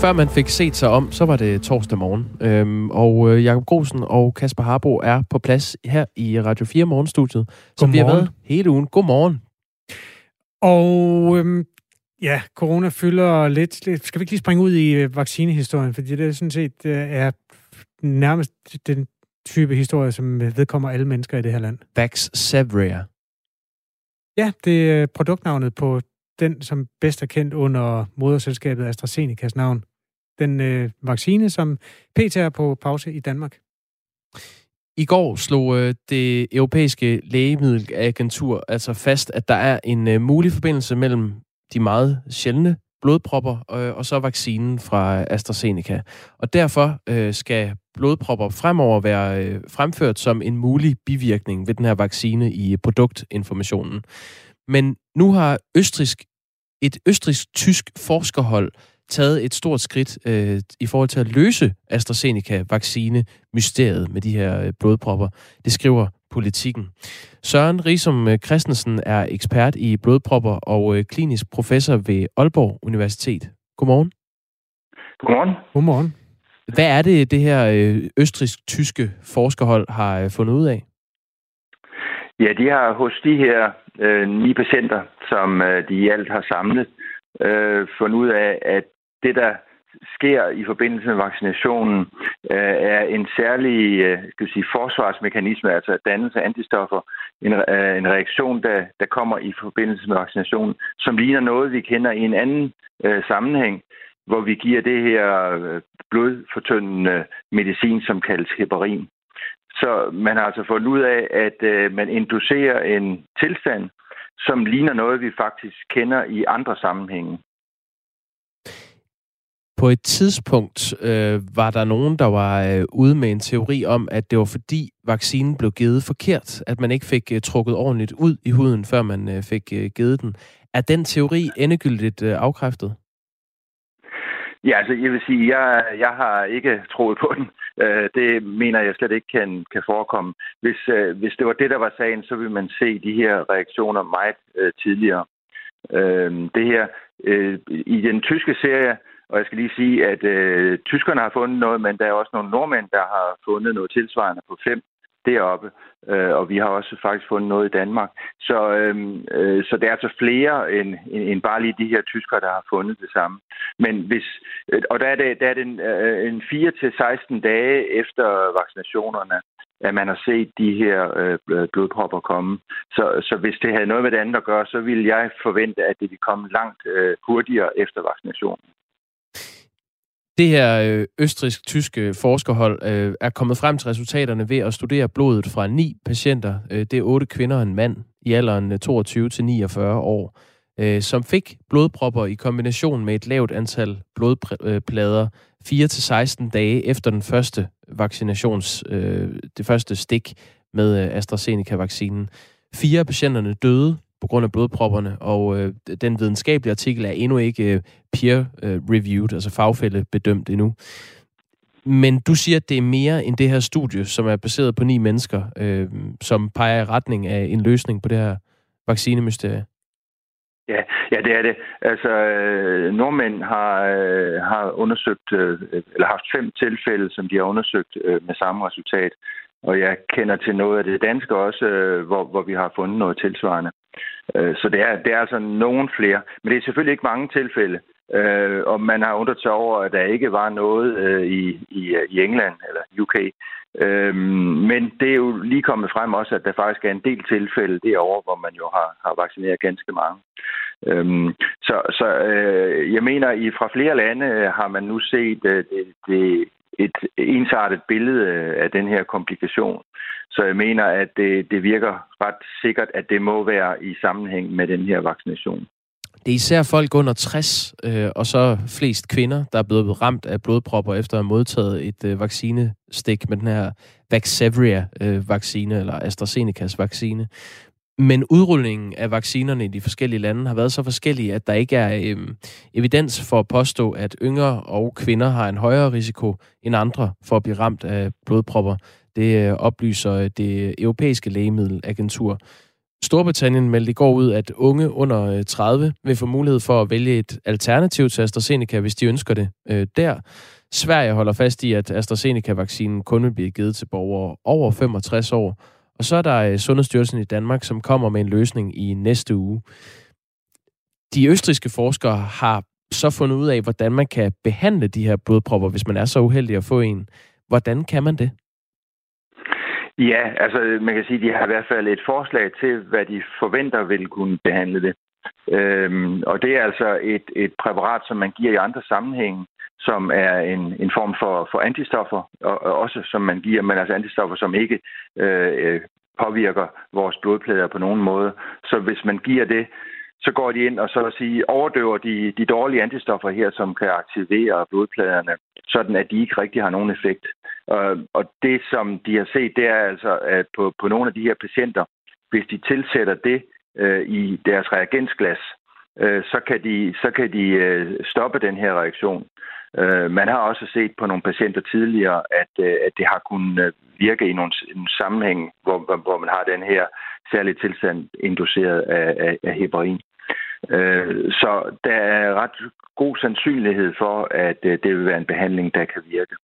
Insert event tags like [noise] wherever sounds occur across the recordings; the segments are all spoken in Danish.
Før man fik set sig om, så var det torsdag morgen. Øhm, og øh, Jakob Grosen og Kasper Harbo er på plads her i Radio 4 Morgenstudiet, som vi har været hele ugen. Godmorgen. Og øhm, ja, corona fylder lidt. Skal vi ikke lige springe ud i øh, vaccinehistorien? Fordi det er sådan set øh, er nærmest den type historie, som vedkommer alle mennesker i det her land. Vaxzevria. Ja, det er produktnavnet på den, som bedst er kendt under moderselskabet AstraZenecas navn. Den øh, vaccine, som PT er på pause i Danmark. I går slog øh, det europæiske lægemiddelagentur altså fast, at der er en øh, mulig forbindelse mellem de meget sjældne blodpropper øh, og så vaccinen fra AstraZeneca. Og derfor øh, skal blodpropper fremover være øh, fremført som en mulig bivirkning ved den her vaccine i produktinformationen. Men nu har østrisk, et østrisk-tysk forskerhold taget et stort skridt øh, i forhold til at løse AstraZeneca-vaccine-mysteriet med de her øh, blodpropper. Det skriver politikken. Søren Risum øh, Christensen er ekspert i blodpropper og øh, klinisk professor ved Aalborg Universitet. Godmorgen. Godmorgen. Godmorgen. Hvad er det, det her øh, østrisk-tyske forskerhold har fundet ud af? Ja, de har hos de her øh, ni patienter, som øh, de i alt har samlet, øh, fundet ud af, at det, der sker i forbindelse med vaccinationen, øh, er en særlig øh, skal sige, forsvarsmekanisme, altså dannelse af antistoffer, en, øh, en reaktion, der, der kommer i forbindelse med vaccinationen, som ligner noget, vi kender i en anden øh, sammenhæng, hvor vi giver det her øh, blodfortyndende medicin, som kaldes heparin. Så man har altså fundet ud af, at øh, man inducerer en tilstand, som ligner noget, vi faktisk kender i andre sammenhænge. På et tidspunkt øh, var der nogen, der var øh, ude med en teori om, at det var fordi vaccinen blev givet forkert, at man ikke fik øh, trukket ordentligt ud i huden, før man øh, fik øh, givet den. Er den teori endegyldigt øh, afkræftet? Ja, altså jeg vil sige, jeg, jeg har ikke troet på den. Øh, det mener jeg slet ikke kan, kan forekomme. Hvis, øh, hvis det var det, der var sagen, så ville man se de her reaktioner meget øh, tidligere. Øh, det her, øh, i den tyske serie, og jeg skal lige sige, at øh, tyskerne har fundet noget, men der er også nogle nordmænd, der har fundet noget tilsvarende på fem deroppe, øh, og vi har også faktisk fundet noget i Danmark. Så, øh, øh, så det er altså flere end, end bare lige de her tyskere, der har fundet det samme. Men hvis, øh, og der er det, der er det en, øh, en 4-16 dage efter vaccinationerne, at man har set de her øh, blodpropper komme. Så, så hvis det havde noget med det andet at gøre, så ville jeg forvente, at det ville komme langt øh, hurtigere efter vaccinationen. Det her øh, østrisk-tyske forskerhold øh, er kommet frem til resultaterne ved at studere blodet fra ni patienter. Øh, det er otte kvinder og en mand i alderen øh, 22 til 49 år, øh, som fik blodpropper i kombination med et lavt antal blodplader 4 til 16 dage efter den første vaccinations, det første stik med AstraZeneca-vaccinen. Fire af patienterne døde på grund af blodpropperne, og øh, den videnskabelige artikel er endnu ikke øh, peer-reviewed, altså fagfælde bedømt endnu. Men du siger, at det er mere end det her studie, som er baseret på ni mennesker, øh, som peger i retning af en løsning på det her vaccinemysterie. Ja, ja, det er det. Altså, øh, nordmænd har, øh, har undersøgt, øh, eller haft fem tilfælde, som de har undersøgt øh, med samme resultat. Og jeg kender til noget af det danske også, øh, hvor, hvor vi har fundet noget tilsvarende. Øh, så det er, det er altså nogen flere. Men det er selvfølgelig ikke mange tilfælde. Øh, og man har undret sig over, at der ikke var noget øh, i, i, i England eller UK. Øh, men det er jo lige kommet frem også, at der faktisk er en del tilfælde derovre, hvor man jo har, har vaccineret ganske mange. Øhm, så så øh, jeg mener, at fra flere lande øh, har man nu set øh, det, det, et ensartet billede øh, af den her komplikation. Så jeg mener, at det, det virker ret sikkert, at det må være i sammenhæng med den her vaccination. Det er især folk under 60, øh, og så flest kvinder, der er blevet ramt af blodpropper efter at have modtaget et øh, vaccinestik med den her Vaxzevria-vaccine, øh, eller AstraZenecas vaccine. Men udrulningen af vaccinerne i de forskellige lande har været så forskellige, at der ikke er øh, evidens for at påstå, at yngre og kvinder har en højere risiko end andre for at blive ramt af blodpropper. Det øh, oplyser øh, det europæiske lægemiddelagentur. Storbritannien meldte i går ud, at unge under øh, 30 vil få mulighed for at vælge et alternativ til AstraZeneca, hvis de ønsker det øh, der. Sverige holder fast i, at AstraZeneca-vaccinen kun vil blive givet til borgere over 65 år. Og så er der øh, Sundhedsstyrelsen i Danmark, som kommer med en løsning i næste uge. De østriske forskere har så fundet ud af, hvordan man kan behandle de her blodpropper, hvis man er så uheldig at få en. Hvordan kan man det? Ja, altså man kan sige, at de har i hvert fald et forslag til, hvad de forventer vil kunne behandle det. Øhm, og det er altså et, et præparat, som man giver i andre sammenhænge, som er en, en form for, for antistoffer, og, og også som man giver, men altså antistoffer, som ikke øh, påvirker vores blodplader på nogen måde. Så hvis man giver det, så går de ind og så at sige overdøver de, de dårlige antistoffer her, som kan aktivere blodpladerne, sådan at de ikke rigtig har nogen effekt. Og, og det, som de har set, det er altså, at på, på nogle af de her patienter, hvis de tilsætter det øh, i deres reagensglas, øh, så kan de, så kan de øh, stoppe den her reaktion. Øh, man har også set på nogle patienter tidligere, at, øh, at det har kunnet øh, virke i nogle, en sammenhæng, hvor, hvor man har den her særlige tilstand induceret af, af, af heparin. Øh, så der er ret god sandsynlighed for, at øh, det vil være en behandling, der kan virke.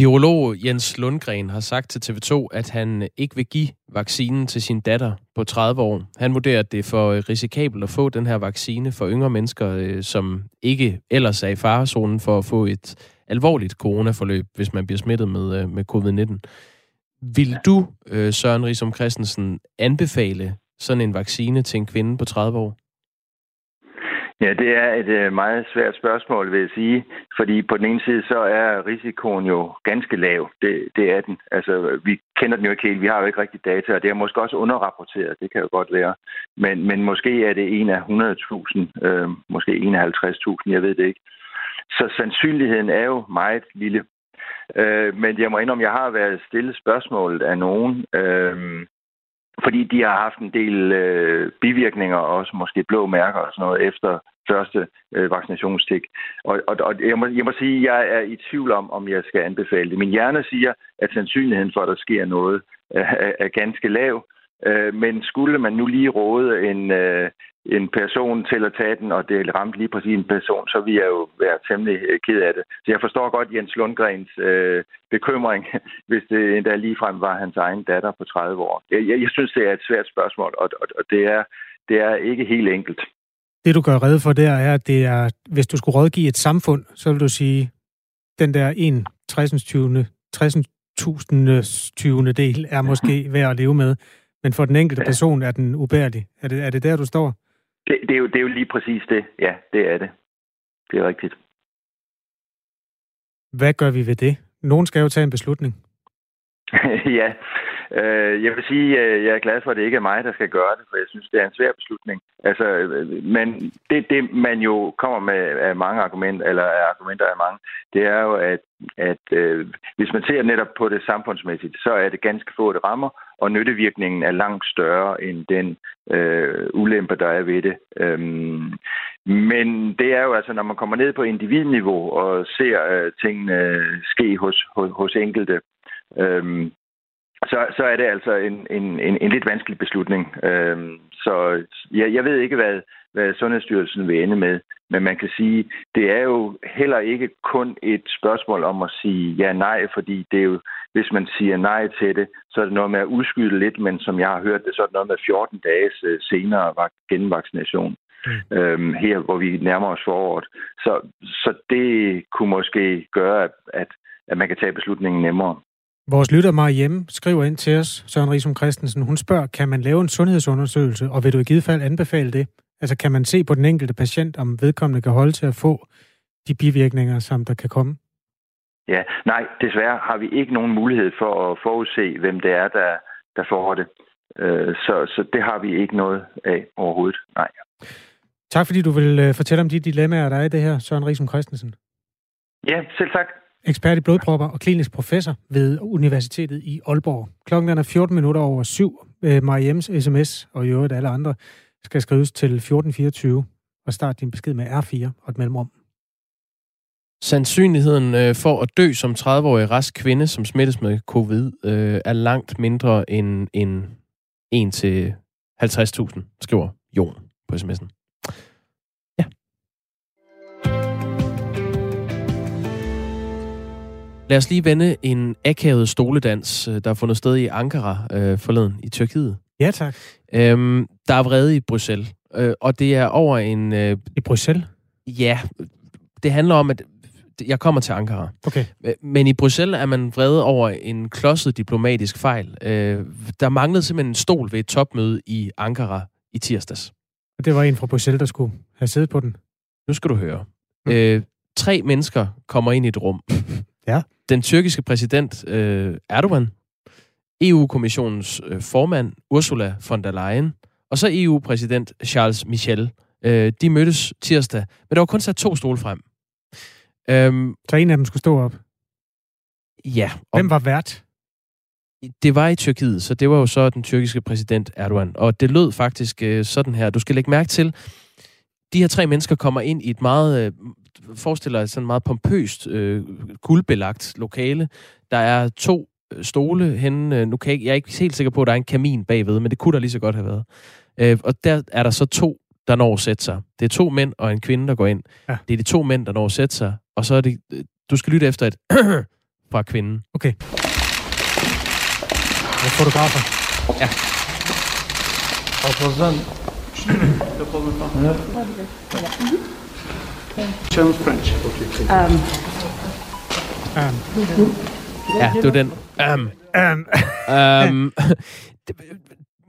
Virolog Jens Lundgren har sagt til TV2, at han ikke vil give vaccinen til sin datter på 30 år. Han vurderer, at det er for risikabelt at få den her vaccine for yngre mennesker, øh, som ikke ellers er i farezonen for at få et alvorligt coronaforløb, hvis man bliver smittet med, med covid-19. Vil du, Søren Risom Christensen, anbefale sådan en vaccine til en kvinde på 30 år? Ja, det er et øh, meget svært spørgsmål, vil jeg sige. Fordi på den ene side, så er risikoen jo ganske lav. Det, det er den. Altså, vi kender den jo ikke helt. Vi har jo ikke rigtig data, og det er måske også underrapporteret. Det kan jo godt være. Men, men måske er det en af 100.000, øh, måske en af 50.000, jeg ved det ikke. Så sandsynligheden er jo meget lille. Øh, men jeg må indrømme, jeg har været stillet spørgsmålet af nogen, øh, fordi de har haft en del øh, bivirkninger, også måske blå mærker og sådan noget efter første øh, vaccinationsstik. Og, og, og jeg, må, jeg må sige, at jeg er i tvivl om, om jeg skal anbefale det. Min hjerne siger, at sandsynligheden for, at der sker noget, øh, er, er ganske lav. Øh, men skulle man nu lige råde en, øh, en person til at tage den, og det ramte lige præcis en person, så vil jeg jo være temmelig øh, ked af det. Så jeg forstår godt Jens Lundgrens øh, bekymring, [laughs] hvis det endda ligefrem var hans egen datter på 30 år. Jeg, jeg, jeg synes, det er et svært spørgsmål, og, og, og det, er, det er ikke helt enkelt. Det, du gør redde for der, er, at det er, hvis du skulle rådgive et samfund, så vil du sige, den der 1 60. 60. tusinde del er måske værd at leve med. Men for den enkelte person er den ubærlig. Er det, er det der, du står? Det, det, er jo, det er jo lige præcis det. Ja, det er det. Det er rigtigt. Hvad gør vi ved det? Nogen skal jo tage en beslutning. [laughs] ja, Øh, jeg vil sige, at jeg er glad for, at det ikke er mig, der skal gøre det, for jeg synes, det er en svær beslutning. Altså, øh, men det, det man jo kommer med af mange argumenter, eller af argumenter af mange, det er jo, at, at hvis man ser netop på det samfundsmæssigt, så er det ganske få, det rammer, og nyttevirkningen er langt større end den øh, ulempe, der er ved det. Øhm, men det er jo altså, når man kommer ned på individniveau og ser øh, tingene ske hos, hos, hos enkelte, øhm, så, så er det altså en, en, en, en lidt vanskelig beslutning. Øhm, så jeg, jeg ved ikke, hvad, hvad Sundhedsstyrelsen vil ende med, men man kan sige, det er jo heller ikke kun et spørgsmål om at sige ja-nej, fordi det er jo, hvis man siger nej til det, så er det noget med at udskyde lidt, men som jeg har hørt det, så er det noget med 14 dage senere var genvaccination. Mm. Øhm, her, hvor vi nærmer os foråret. Så, så det kunne måske gøre, at, at, at man kan tage beslutningen nemmere. Vores lytter Marie Hjemme skriver ind til os, Søren Risum Christensen. Hun spørger, kan man lave en sundhedsundersøgelse, og vil du i givet fald anbefale det? Altså kan man se på den enkelte patient, om vedkommende kan holde til at få de bivirkninger, som der kan komme? Ja, nej, desværre har vi ikke nogen mulighed for at forudse, hvem det er, der, der får det. Øh, så, så det har vi ikke noget af overhovedet, nej. Tak fordi du vil øh, fortælle om de dilemmaer, der er i det her, Søren Risum Christensen. Ja, selv tak ekspert i blodpropper og klinisk professor ved Universitetet i Aalborg. Klokken er 14 minutter over syv. Øh, Mariems sms og i øvrigt alle andre skal skrives til 1424 og start din besked med R4 og et mellemrum. Sandsynligheden øh, for at dø som 30-årig rask kvinde, som smittes med covid, øh, er langt mindre end, end 1 til 50.000, skriver Jon på sms'en. Lad os lige vende en akavet stoledans, øh, der er fundet sted i Ankara øh, forleden i Tyrkiet. Ja, tak. Øhm, der er vrede i Bruxelles, øh, og det er over en... Øh, I Bruxelles? Ja, det handler om, at jeg kommer til Ankara. Okay. Øh, men i Bruxelles er man vrede over en klodset diplomatisk fejl. Øh, der manglede simpelthen en stol ved et topmøde i Ankara i tirsdags. Og det var en fra Bruxelles, der skulle have siddet på den. Nu skal du høre. Mm. Øh, tre mennesker kommer ind i et rum. [laughs] Ja. Den tyrkiske præsident øh, Erdogan, EU-kommissionens øh, formand Ursula von der Leyen, og så EU-præsident Charles Michel. Øh, de mødtes tirsdag, men der var kun sat to stole frem. Øhm, så en af dem skulle stå op? Ja. Hvem var vært? Det var i Tyrkiet, så det var jo så den tyrkiske præsident Erdogan. Og det lød faktisk øh, sådan her. Du skal lægge mærke til, de her tre mennesker kommer ind i et meget, øh, forestiller sådan meget pompøst, øh, guldbelagt lokale. Der er to øh, stole henne. Øh, nu kan jeg, jeg er ikke helt sikker på, at der er en kamin bagved, men det kunne der lige så godt have været. Øh, og der er der så to, der når at sætte sig. Det er to mænd og en kvinde, der går ind. Ja. Det er de to mænd, der når at sætte sig. Og så er det... Øh, du skal lytte efter et [clears throat] fra kvinden. Okay. Og fotografer. Ja. Og sådan [clears throat] German French. Um. Um. Ja, det var den. Um. Um. um.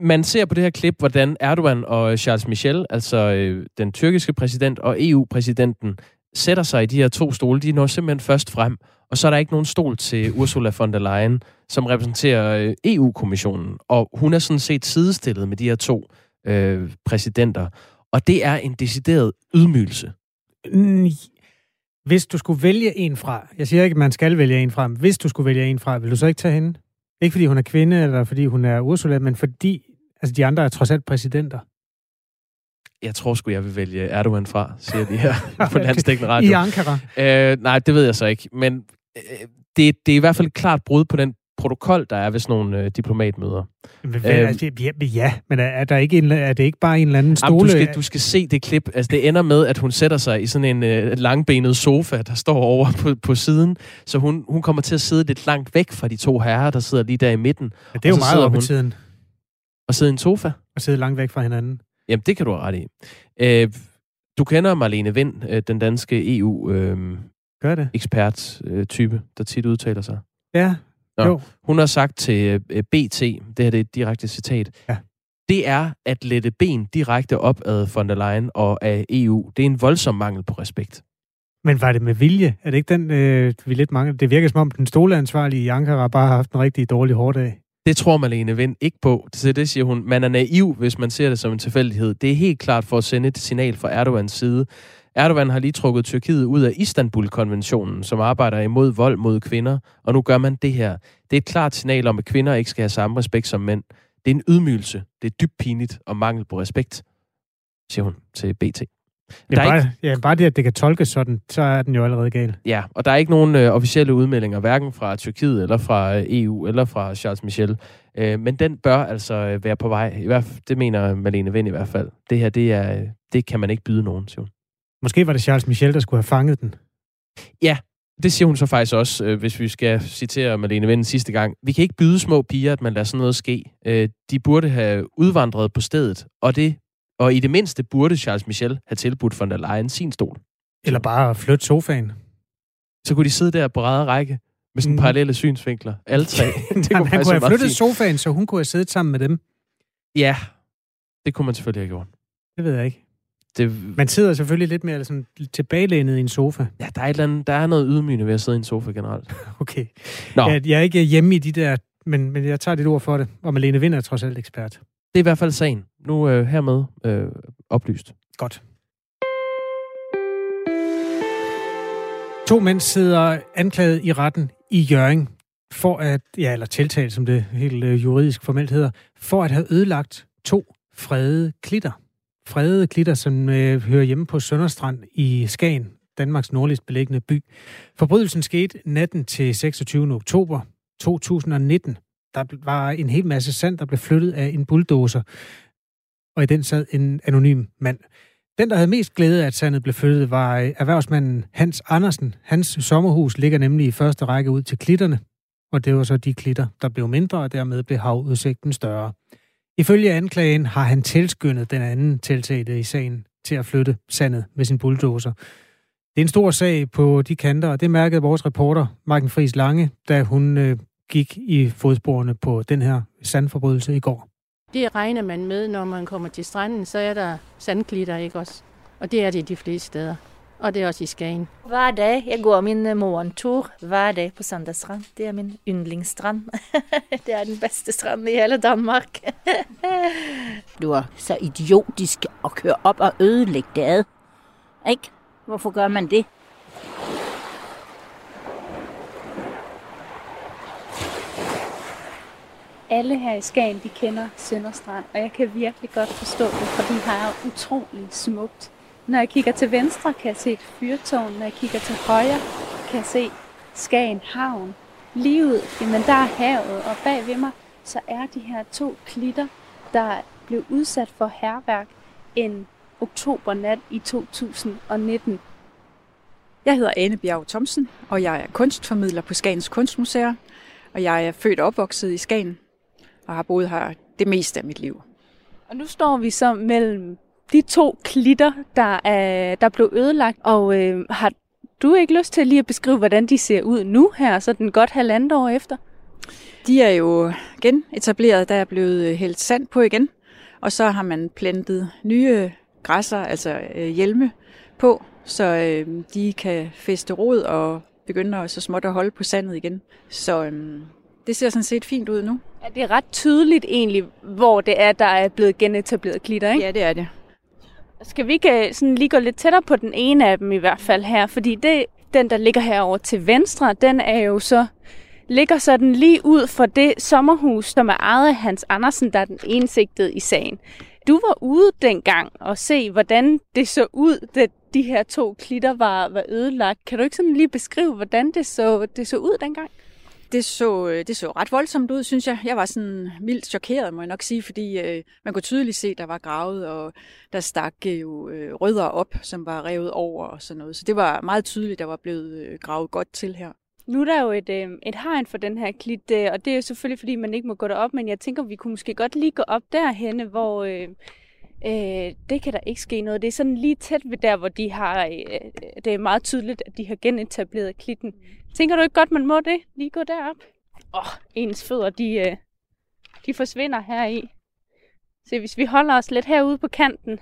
[laughs] Man ser på det her klip, hvordan Erdogan og Charles Michel, altså øh, den tyrkiske præsident og EU-præsidenten, sætter sig i de her to stole. De når simpelthen først frem, og så er der ikke nogen stol til Ursula von der Leyen, som repræsenterer øh, EU-kommissionen. Og hun er sådan set sidestillet med de her to øh, præsidenter. Og det er en decideret ydmygelse. Hvis du skulle vælge en fra, jeg siger ikke, at man skal vælge en fra, men hvis du skulle vælge en fra, vil du så ikke tage hende? Ikke fordi hun er kvinde, eller fordi hun er Ursula, men fordi altså de andre er trods alt præsidenter. Jeg tror sgu, jeg vil vælge Erdogan fra, siger de her [laughs] [laughs] på landstækkende radio. I Ankara? Øh, nej, det ved jeg så ikke. Men øh, det, det er i hvert fald et klart brud på den protokol, der er ved sådan nogle øh, diplomatmøder. Men, øhm, altså, ja, ja, men er, er, der ikke en, er det ikke bare en eller anden stole? Jamen, du, skal, du skal se det klip. Altså, det ender med, at hun sætter sig i sådan en øh, langbenet sofa, der står over på, på siden. Så hun, hun kommer til at sidde lidt langt væk fra de to herrer, der sidder lige der i midten. Ja, det er jo meget op i tiden. Og sidde i en sofa. Og sidde langt væk fra hinanden. Jamen, det kan du have ret i. Øh, du kender Marlene Vind, øh, den danske EU-ekspert-type, øh, der tit udtaler sig. Ja, Nå, jo. Hun har sagt til øh, BT, det her det er et direkte citat, ja. det er at lette ben direkte op ad von der Leyen og af EU. Det er en voldsom mangel på respekt. Men var det med vilje? Er det ikke den, øh, vi lidt mangler? Det virker som om, den stoleansvarlige i Ankara bare har haft en rigtig dårlig hårdag. Det tror Malene Vind ikke på. Så det siger hun, man er naiv, hvis man ser det som en tilfældighed. Det er helt klart for at sende et signal fra Erdogans side. Erdogan har lige trukket Tyrkiet ud af Istanbul-konventionen, som arbejder imod vold mod kvinder, og nu gør man det her. Det er et klart signal om, at kvinder ikke skal have samme respekt som mænd. Det er en ydmygelse. Det er dybt pinligt og mangel på respekt, siger hun til BT. Ja, bare, ikke... ja, bare det, at det kan tolkes sådan, så er den jo allerede gal. Ja, og der er ikke nogen øh, officielle udmeldinger, hverken fra Tyrkiet, eller fra øh, EU, eller fra Charles Michel. Øh, men den bør altså øh, være på vej. I hvert fald, det mener Malene Vind i hvert fald. Det her, det, er, det kan man ikke byde nogen, siger hun. Måske var det Charles Michel, der skulle have fanget den. Ja, det siger hun så faktisk også, øh, hvis vi skal citere Malene Vind sidste gang. Vi kan ikke byde små piger, at man lader sådan noget ske. Øh, de burde have udvandret på stedet, og, det, og i det mindste burde Charles Michel have tilbudt von der Leyen sin stol. Eller bare flytte sofaen. Så kunne de sidde der på ræde række med sådan mm. parallelle synsvinkler. Alle tre. [laughs] det kunne han kunne have flyttet fint. sofaen, så hun kunne have siddet sammen med dem. Ja, det kunne man selvfølgelig have gjort. Det ved jeg ikke. Det... Man sidder selvfølgelig lidt mere sådan tilbagelænet i en sofa. Ja, der er, et eller andet, der er noget ydmygende ved at sidde i en sofa generelt. [laughs] okay. Nå. Jeg, jeg er ikke hjemme i de der, men, men jeg tager dit ord for det. Og Malene Vind er trods alt ekspert. Det er i hvert fald sagen. Nu øh, hermed øh, oplyst. Godt. To mænd sidder anklaget i retten i Jøring for at, ja, eller tiltalt, som det helt øh, juridisk formelt hedder, for at have ødelagt to fredede klitter fredede klitter, som øh, hører hjemme på Sønderstrand i Skagen, Danmarks nordligst beliggende by. Forbrydelsen skete natten til 26. oktober 2019. Der var en hel masse sand, der blev flyttet af en bulldozer. og i den sad en anonym mand. Den, der havde mest glæde af, at sandet blev flyttet, var øh, erhvervsmanden Hans Andersen. Hans sommerhus ligger nemlig i første række ud til klitterne, og det var så de klitter, der blev mindre, og dermed blev havudsigten større. Ifølge anklagen har han tilskyndet den anden tiltalte i sagen til at flytte sandet med sin bulldozer. Det er en stor sag på de kanter, og det mærkede vores reporter, Marken Friis Lange, da hun øh, gik i fodsporene på den her sandforbrydelse i går. Det regner man med, når man kommer til stranden, så er der sandklitter, ikke også? Og det er det de fleste steder. Og det er også i Skagen. Hver dag. Jeg går min øh, morgentur hver dag på Sandastrand. Det er min yndlingsstrand. [laughs] det er den bedste strand i hele Danmark. [laughs] du er så idiotisk at køre op og ødelægge det ad. Ikke? Hvorfor gør man det? alle her i Skagen, de kender Sønderstrand, og jeg kan virkelig godt forstå det, for de har utrolig smukt. Når jeg kigger til venstre, kan jeg se et fyrtårn. Når jeg kigger til højre, kan jeg se Skagen Havn. Lige ud, jamen der er havet, og bag ved mig, så er de her to klitter, der blev udsat for herværk en oktobernat i 2019. Jeg hedder Anne Bjerg Thomsen, og jeg er kunstformidler på Skagens Kunstmuseer, og jeg er født og opvokset i Skagen og har boet her det meste af mit liv. Og nu står vi så mellem de to klitter, der, er, der blev ødelagt, og øh, har du ikke lyst til lige at beskrive, hvordan de ser ud nu her, så den godt halvandet år efter? De er jo genetableret, der er blevet hældt sand på igen, og så har man plantet nye græsser, altså øh, hjelme på, så øh, de kan feste rod og begynder så småt at holde på sandet igen. Så øh, det ser sådan set fint ud nu. Ja, det er ret tydeligt egentlig, hvor det er, der er blevet genetableret klitter, ikke? Ja, det er det. Skal vi ikke øh, sådan lige gå lidt tættere på den ene af dem i hvert fald her? Fordi det, den, der ligger herover til venstre, den er jo så ligger sådan lige ud for det sommerhus, som er ejet af Hans Andersen, der er den ensigtede i sagen. Du var ude dengang og se, hvordan det så ud, da de her to klitter var, var ødelagt. Kan du ikke sådan lige beskrive, hvordan det så, det så ud dengang? Det så, øh, det så ret voldsomt ud, synes jeg. Jeg var sådan vildt chokeret, må jeg nok sige, fordi øh, man kunne tydeligt se, der var gravet, og der stak øh, jo øh, rødder op, som var revet over og sådan noget. Så det var meget tydeligt, der var blevet øh, gravet godt til her. Nu er der jo et, øh, et hegn for den her klit, øh, og det er jo selvfølgelig, fordi man ikke må gå derop, men jeg tænker, vi kunne måske godt lige gå op derhenne, hvor øh, øh, det kan der ikke ske noget. Det er sådan lige tæt ved der, hvor de har, øh, det er meget tydeligt, at de har genetableret klitten. Tænker du ikke godt, man må det? Lige gå derop. Åh, oh, ens fødder, de, øh, de forsvinder her i. Se, hvis vi holder os lidt herude på kanten.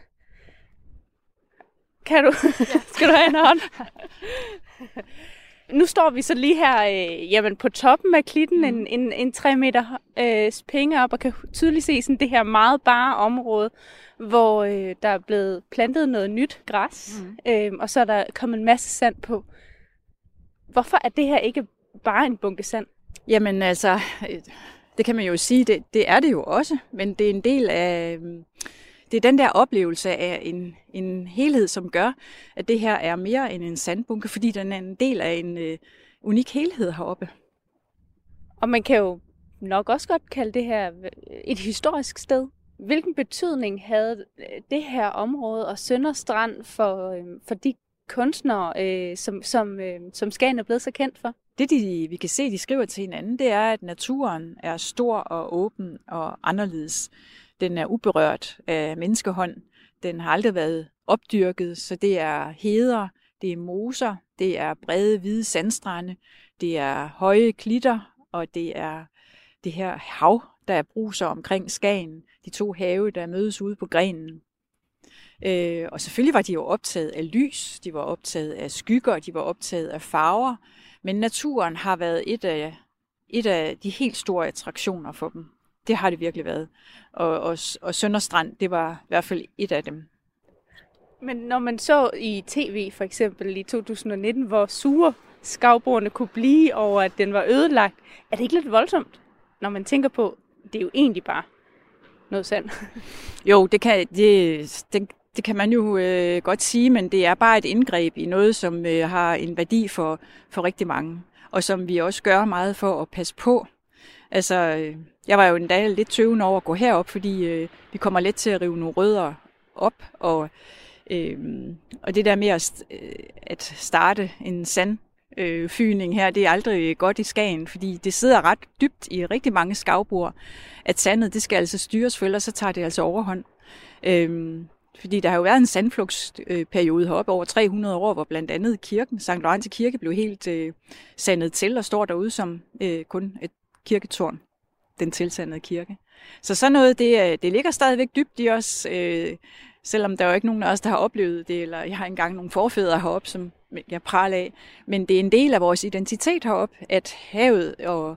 Kan du? Ja. [laughs] Skal du have en hånd? [laughs] nu står vi så lige her øh, jamen på toppen af klitten, mm. en, en, en 3 meter øh, penge op, og kan tydeligt se sådan det her meget bare område, hvor øh, der er blevet plantet noget nyt græs, mm. øh, og så er der kommet en masse sand på. Hvorfor er det her ikke bare en bunke sand? Jamen altså, det kan man jo sige, det, det er det jo også, men det er en del af, det er den der oplevelse af en, en helhed, som gør, at det her er mere end en sandbunke, fordi den er en del af en uh, unik helhed heroppe. Og man kan jo nok også godt kalde det her et historisk sted. Hvilken betydning havde det her område og Sønderstrand for, øhm, for de kunstnere, øh, som, som, øh, som Skagen er blevet så kendt for? Det, de, vi kan se, de skriver til hinanden, det er, at naturen er stor og åben og anderledes. Den er uberørt af menneskehånd. Den har aldrig været opdyrket, så det er heder, det er moser, det er brede hvide sandstrande, det er høje klitter, og det er det her hav, der er bruser omkring Skagen. De to have, der mødes ude på grenen. Øh, og selvfølgelig var de jo optaget af lys, de var optaget af skygger, de var optaget af farver, men naturen har været et af, et af de helt store attraktioner for dem. Det har det virkelig været. Og, og, og Sønderstrand, det var i hvert fald et af dem. Men når man så i tv for eksempel i 2019, hvor sure skavbordene kunne blive over, at den var ødelagt, er det ikke lidt voldsomt, når man tænker på, det er jo egentlig bare noget sand? [laughs] jo, det kan, det, det, det kan man jo øh, godt sige, men det er bare et indgreb i noget, som øh, har en værdi for, for rigtig mange, og som vi også gør meget for at passe på. Altså, øh, jeg var jo en dag lidt tøvende over at gå herop, fordi øh, vi kommer let til at rive nogle rødder op, og, øh, og det der med at, øh, at starte en sand øh, fyning her, det er aldrig godt i Skagen, fordi det sidder ret dybt i rigtig mange skavbord, at sandet, det skal altså styres, for ellers så tager det altså overhånd. Øh, fordi der har jo været en sandflugtsperiode heroppe over 300 år, hvor blandt andet kirken, St. Lorenz Kirke, blev helt øh, sandet til og står derude som øh, kun et kirketårn, den tilsandede kirke. Så sådan noget, det, øh, det ligger stadigvæk dybt i os, øh, selvom der er jo ikke nogen af os, der har oplevet det, eller jeg har engang nogle forfædre heroppe, som jeg praler af. Men det er en del af vores identitet heroppe, at havet og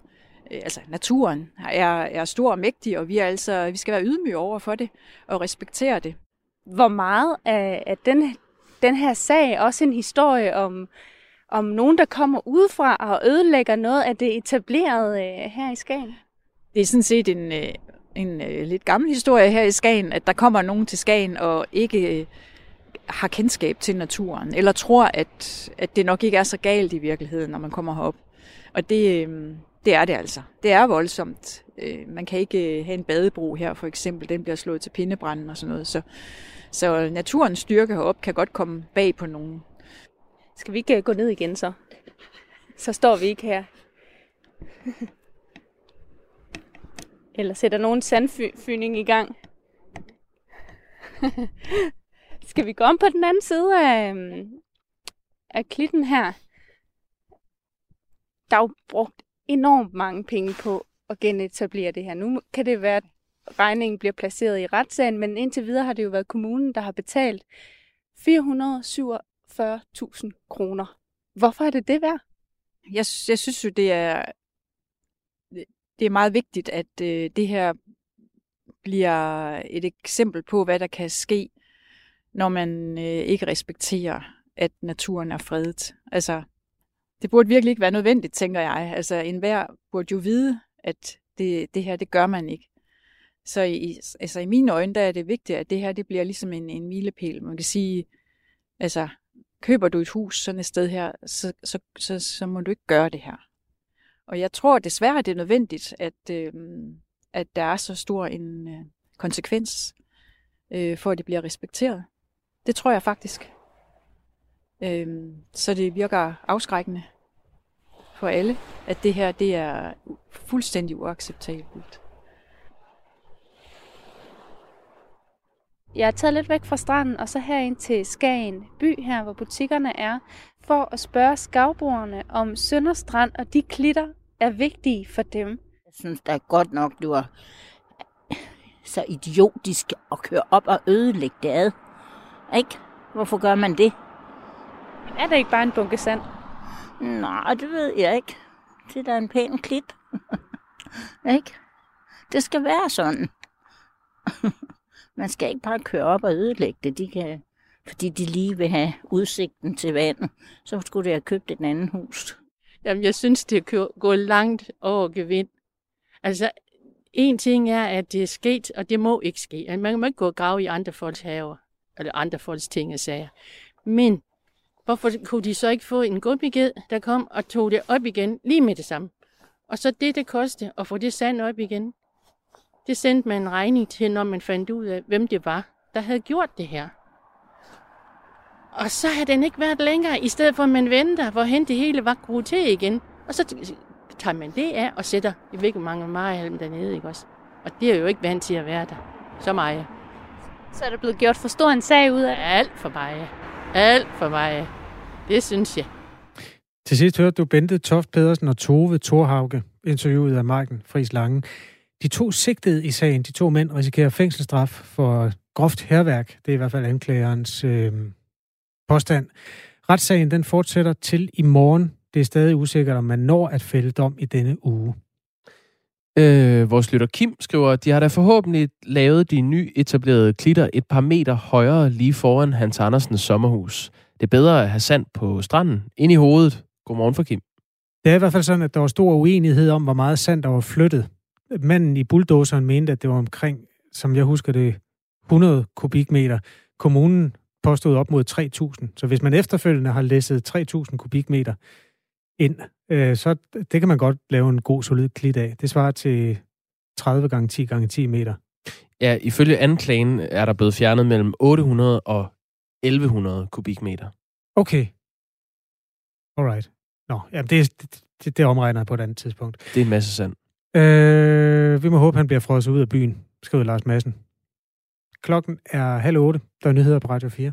øh, altså naturen er, er stor og mægtig, og vi, er altså, vi skal være ydmyge over for det og respektere det. Hvor meget af, af den, den her sag også en historie om, om nogen, der kommer udefra og ødelægger noget af det etablerede øh, her i Skagen? Det er sådan set en, øh, en øh, lidt gammel historie her i Skagen, at der kommer nogen til Skagen og ikke øh, har kendskab til naturen, eller tror, at, at det nok ikke er så galt i virkeligheden, når man kommer herop. Og det, øh, det er det altså. Det er voldsomt. Øh, man kan ikke øh, have en badebro her, for eksempel. Den bliver slået til pindebranden og sådan noget. Så, så naturens styrke herop kan godt komme bag på nogen. Skal vi ikke øh, gå ned igen så? Så står vi ikke her. [laughs] Eller sætter nogen sandfyning i gang. [laughs] Skal vi gå om på den anden side af, øh, af klitten her? Der er jo brugt enormt mange penge på at genetablere det her. Nu kan det være, at regningen bliver placeret i retssagen, men indtil videre har det jo været kommunen, der har betalt 40.000 kroner. Hvorfor er det det værd? Jeg, jeg synes jo, det er, det er meget vigtigt, at øh, det her bliver et eksempel på, hvad der kan ske, når man øh, ikke respekterer, at naturen er fredet. Altså, det burde virkelig ikke være nødvendigt, tænker jeg. Altså, enhver burde jo vide, at det, det her, det gør man ikke. Så i, altså, i mine øjne, der er det vigtigt, at det her, det bliver ligesom en, en milepæl. Man kan sige, altså, køber du et hus sådan et sted her, så, så, så, så må du ikke gøre det her. Og jeg tror desværre, det er nødvendigt, at, øh, at der er så stor en øh, konsekvens, øh, for at det bliver respekteret. Det tror jeg faktisk. Øh, så det virker afskrækkende for alle, at det her det er fuldstændig uacceptabelt. Jeg er taget lidt væk fra stranden, og så herind til Skagen by her, hvor butikkerne er, for at spørge skavbrugerne, om Sønderstrand og de klitter er vigtige for dem. Jeg synes da godt nok, du er så idiotisk at køre op og ødelægge det ad. Ikke? Hvorfor gør man det? Er det ikke bare en bunke sand? Nej, det ved jeg ikke. Det er da en pæn klit. [laughs] ikke? Det skal være sådan. [laughs] Man skal ikke bare køre op og ødelægge det. De kan, fordi de lige vil have udsigten til vandet. Så skulle de have købt et andet hus. Jamen, jeg synes, det er gået langt over gevind. Altså, en ting er, at det er sket, og det må ikke ske. Altså, man må ikke gå og grave i andre folks haver, eller andre folks ting og sager. Men hvorfor kunne de så ikke få en gummiged, der kom og tog det op igen lige med det samme? Og så det, det kostede at få det sand op igen, det sendte man en regning til, når man fandt ud af, hvem det var, der havde gjort det her. Og så har den ikke været længere, i stedet for at man venter, hvorhen det hele var groet til igen. Og så tager man det af og sætter, jeg ved ikke, mange meget dernede, ikke også? Og det er jo ikke vant til at være der. Så meget. Så er der blevet gjort for stor en sag ud af Alt for mig. Alt for mig. Det synes jeg. Til sidst hørte du Bente Toft Pedersen og Tove Thorhauge, interviewet af Marken Friis Lange. De to sigtede i sagen, de to mænd, risikerer fængselsstraf for groft herværk. Det er i hvert fald anklagerens øh, påstand. Retssagen den fortsætter til i morgen. Det er stadig usikkert, om man når at fælde dom i denne uge. Øh, vores lytter Kim skriver, de har da forhåbentlig lavet de nyetablerede klitter et par meter højere lige foran Hans Andersens sommerhus. Det er bedre at have sand på stranden ind i hovedet. Godmorgen for Kim. Det er i hvert fald sådan, at der var stor uenighed om, hvor meget sand der var flyttet. Manden i bulldozeren mente, at det var omkring, som jeg husker det, 100 kubikmeter. Kommunen påstod op mod 3.000. Så hvis man efterfølgende har læsset 3.000 kubikmeter, ind, øh, så det kan man godt lave en god, solid klit af. Det svarer til 30 gange 10 gange 10 meter. Ja, ifølge anklagen er der blevet fjernet mellem 800 og 1100 kubikmeter. Okay. Alright. Nå, jamen det, det, det omregner jeg på et andet tidspunkt. Det er en masse sand. Øh, vi må håbe, han bliver frosset ud af byen, skriver Lars Madsen. Klokken er halv otte. Der er nyheder på Radio 4.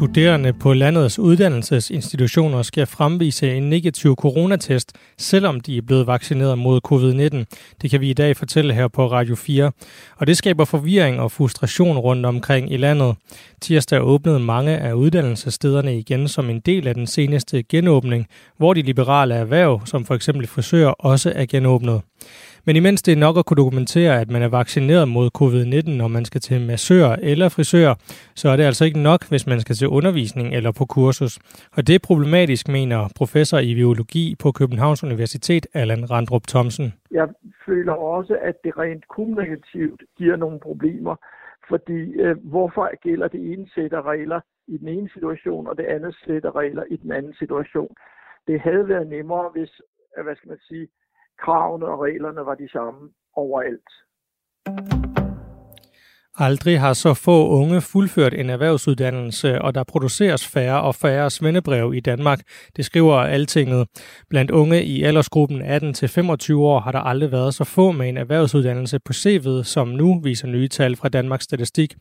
Studerende på landets uddannelsesinstitutioner skal fremvise en negativ coronatest, selvom de er blevet vaccineret mod covid-19. Det kan vi i dag fortælle her på Radio 4. Og det skaber forvirring og frustration rundt omkring i landet. Tirsdag åbnede mange af uddannelsesstederne igen som en del af den seneste genåbning, hvor de liberale erhverv, som for eksempel frisører, også er genåbnet. Men imens det er nok at kunne dokumentere, at man er vaccineret mod covid-19, når man skal til massør eller frisør, så er det altså ikke nok, hvis man skal til undervisning eller på kursus. Og det er problematisk, mener professor i biologi på Københavns Universitet, Allan Randrup Thomsen. Jeg føler også, at det rent kommunikativt giver nogle problemer, fordi øh, hvorfor gælder det ene sæt af regler i den ene situation, og det andet sæt af regler i den anden situation? Det havde været nemmere, hvis, øh, hvad skal man sige, kravene og reglerne var de samme overalt. Aldrig har så få unge fuldført en erhvervsuddannelse, og der produceres færre og færre svendebrev i Danmark, det skriver Altinget. Blandt unge i aldersgruppen 18-25 år har der aldrig været så få med en erhvervsuddannelse på CV'et, som nu viser nye tal fra Danmarks Statistik.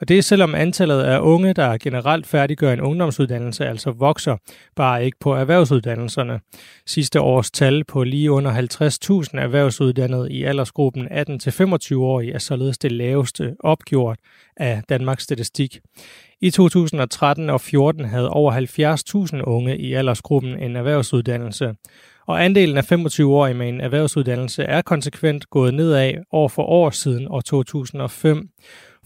Og det er selvom antallet af unge, der generelt færdiggør en ungdomsuddannelse, altså vokser, bare ikke på erhvervsuddannelserne. Sidste års tal på lige under 50.000 erhvervsuddannede i aldersgruppen 18-25 år er således det laveste op opgjort af Danmarks Statistik. I 2013 og 14 havde over 70.000 unge i aldersgruppen en erhvervsuddannelse, og andelen af 25-årige med en erhvervsuddannelse er konsekvent gået nedad år for år siden år 2005.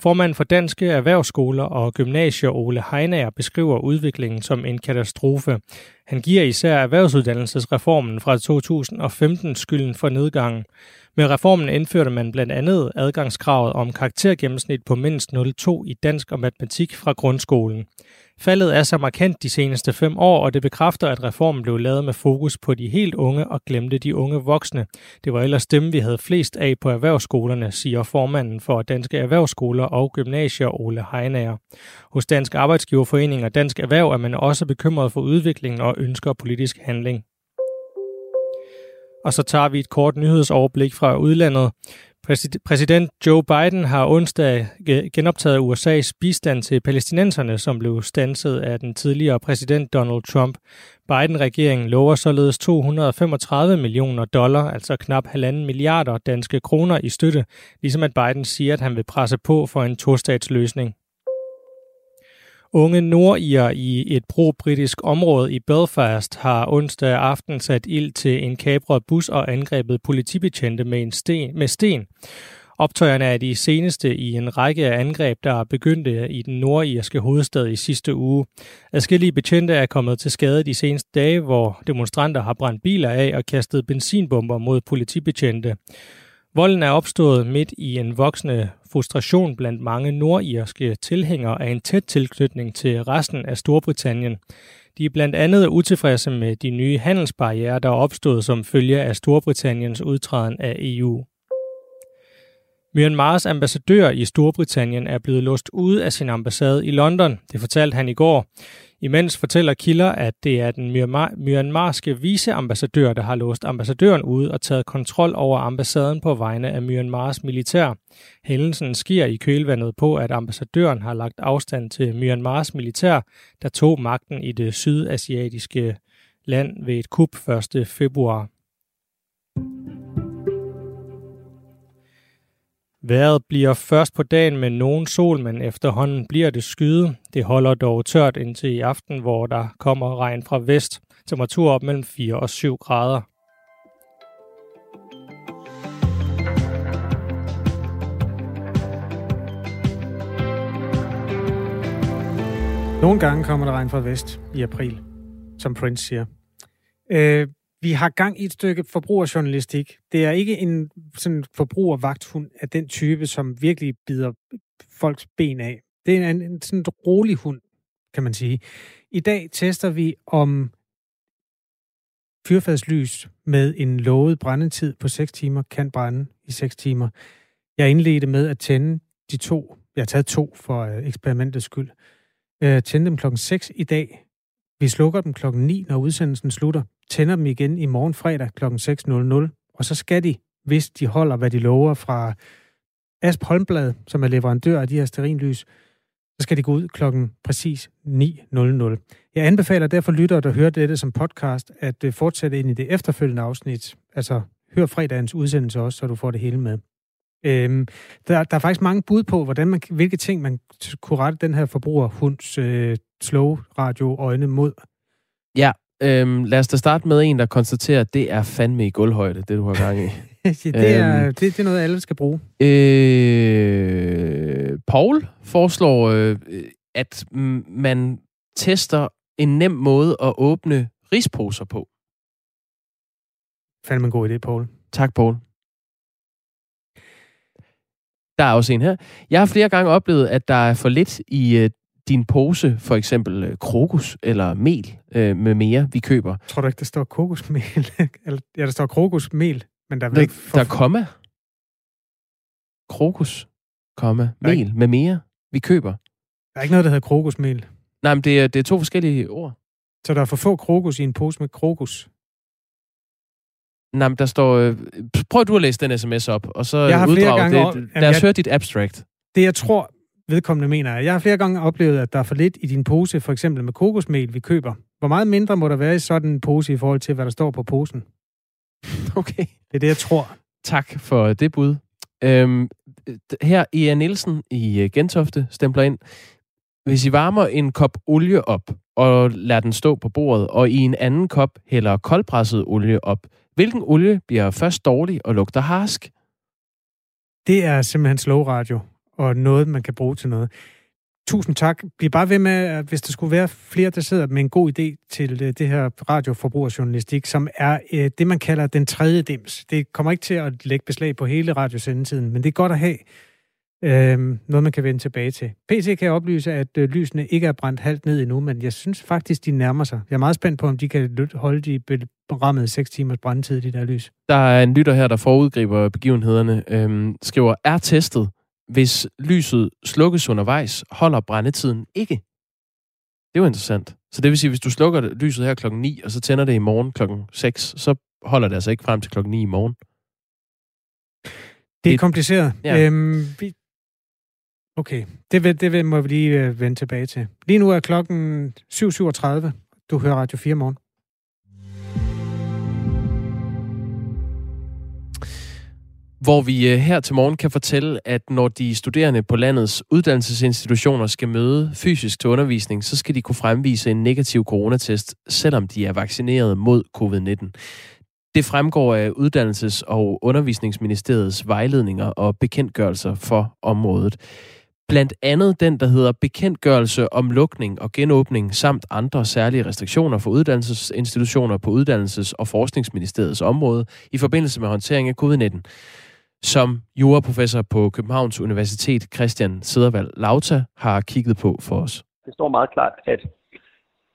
Formanden for Danske Erhvervsskoler og Gymnasier Ole Heinager beskriver udviklingen som en katastrofe. Han giver især erhvervsuddannelsesreformen fra 2015 skylden for nedgangen. Med reformen indførte man blandt andet adgangskravet om karaktergennemsnit på mindst 0,2 i dansk og matematik fra grundskolen. Faldet er så markant de seneste fem år, og det bekræfter, at reformen blev lavet med fokus på de helt unge og glemte de unge voksne. Det var ellers dem, vi havde flest af på erhvervsskolerne, siger formanden for Danske Erhvervsskoler og Gymnasier Ole Heinager. Hos Dansk Arbejdsgiverforening og Dansk Erhverv er man også bekymret for udviklingen og ønsker politisk handling. Og så tager vi et kort nyhedsoverblik fra udlandet. Præsident Joe Biden har onsdag genoptaget USA's bistand til palæstinenserne, som blev stanset af den tidligere præsident Donald Trump. Biden-regeringen lover således 235 millioner dollar, altså knap halvanden milliarder danske kroner i støtte, ligesom at Biden siger, at han vil presse på for en tostatsløsning. Unge nordier i et pro-britisk område i Belfast har onsdag aften sat ild til en kabret bus og angrebet politibetjente med, en sten, med sten. Optøjerne er de seneste i en række af angreb, der begyndte i den nordirske hovedstad i sidste uge. Adskillige betjente er kommet til skade de seneste dage, hvor demonstranter har brændt biler af og kastet benzinbomber mod politibetjente. Volden er opstået midt i en voksende frustration blandt mange nordirske tilhængere af en tæt tilknytning til resten af Storbritannien. De er blandt andet utilfredse med de nye handelsbarriere, der er opstået som følge af Storbritanniens udtræden af EU. Myanmars ambassadør i Storbritannien er blevet låst ude af sin ambassade i London, det fortalte han i går. Imens fortæller kilder, at det er den myanmarske viceambassadør, der har låst ambassadøren ude og taget kontrol over ambassaden på vegne af Myanmars militær. Hændelsen sker i kølvandet på, at ambassadøren har lagt afstand til Myanmars militær, der tog magten i det sydasiatiske land ved et kup 1. februar. Været bliver først på dagen med nogen sol, men efterhånden bliver det skyde. Det holder dog tørt indtil i aften, hvor der kommer regn fra vest. Temperatur op mellem 4 og 7 grader. Nogle gange kommer der regn fra vest i april, som Prince siger. Øh, vi har gang i et stykke forbrugerjournalistik. Det er ikke en sådan forbrugervagthund af den type, som virkelig bider folks ben af. Det er en, en sådan rolig hund, kan man sige. I dag tester vi, om fyrfadslys med en lovet brændetid på 6 timer kan brænde i 6 timer. Jeg indledte med at tænde de to. Jeg har taget to for øh, eksperimentets skyld. Jeg tændte dem klokken 6 i dag. Vi slukker dem klokken 9, når udsendelsen slutter. Tænder dem igen i morgen fredag klokken 6.00. Og så skal de, hvis de holder, hvad de lover fra Asp Holmblad, som er leverandør af de her sterinlys, så skal de gå ud klokken præcis 9.00. Jeg anbefaler derfor lyttere, der hører dette som podcast, at øh, fortsætte ind i det efterfølgende afsnit. Altså, hør fredagens udsendelse også, så du får det hele med. Øhm, der, der er faktisk mange bud på, hvordan man, hvilke ting man kunne rette den her forbrugerhunds øh, slow radio øjne mod. Ja, øhm, lad os da starte med en, der konstaterer, at det er fandme i gulvhøjde, det du har gang i. [laughs] det, er, øhm, det, det er noget, alle skal bruge. Øh, Paul foreslår, øh, at man tester en nem måde at åbne risposer på. Fandme en god idé, Paul. Tak, Paul. Der er også en her. Jeg har flere gange oplevet, at der er for lidt i øh, din pose, for eksempel øh, krokus eller mel øh, med mere, vi køber. Tror du ikke, der står kokosmel? [laughs] eller, ja, der står krokusmel, men der er der, ikke for... Der er komma. Krokus, komma, mel med mere, vi køber. Der er ikke noget, der hedder krokusmel. Nej, men det er, det er to forskellige ord. Så der er for få krokus i en pose med krokus? Nej, men der står... Øh, prøv du at læse den sms op, og så jeg har uddrag gange det. Op... Lad os jeg... høre dit abstract. Det, jeg tror, vedkommende mener, er, jeg har flere gange oplevet, at der er for lidt i din pose, for eksempel med kokosmel, vi køber. Hvor meget mindre må der være i sådan en pose i forhold til, hvad der står på posen? [laughs] Okay. Det er det, jeg tror. Tak for det bud. Øhm, her i Nielsen i øh, Gentofte stempler ind. Hvis I varmer en kop olie op og lader den stå på bordet, og i en anden kop hælder koldpresset olie op, hvilken olie bliver først dårlig og lugter harsk? Det er simpelthen slow radio, og noget, man kan bruge til noget. Tusind tak. Bliv bare ved med, at hvis der skulle være flere, der sidder med en god idé til øh, det her radioforbrugerjournalistik, som er øh, det, man kalder den tredje dims. Det kommer ikke til at lægge beslag på hele radiosendetiden, men det er godt at have øh, noget, man kan vende tilbage til. PC kan oplyse, at øh, lysene ikke er brændt halvt ned endnu, men jeg synes faktisk, de nærmer sig. Jeg er meget spændt på, om de kan holde de berammede 6 timers brændtid, de der lys. Der er en lytter her, der forudgriber begivenhederne, øh, skriver, er testet hvis lyset slukkes undervejs, holder brændetiden ikke. Det er jo interessant. Så det vil sige, hvis du slukker lyset her klokken 9, og så tænder det i morgen klokken 6, så holder det altså ikke frem til klokken 9 i morgen. Det er det, kompliceret. Ja. Øhm, vi... Okay, det, vil, det vil, må vi lige øh, vende tilbage til. Lige nu er klokken 7.37. Du hører Radio 4 morgen. Hvor vi øh, her til morgen kan fortælle, at når de studerende på landets uddannelsesinstitutioner skal møde fysisk til undervisning, så skal de kunne fremvise en negativ coronatest, selvom de er vaccineret mod covid-19. Det fremgår af Uddannelses- og Undervisningsministeriets vejledninger og bekendtgørelser for området. Blandt andet den, der hedder bekendtgørelse om lukning og genåbning samt andre særlige restriktioner for uddannelsesinstitutioner på Uddannelses- og Forskningsministeriets område i forbindelse med håndtering af covid-19 som juraprofessor på Københavns Universitet, Christian Sedervald Lauta, har kigget på for os. Det står meget klart, at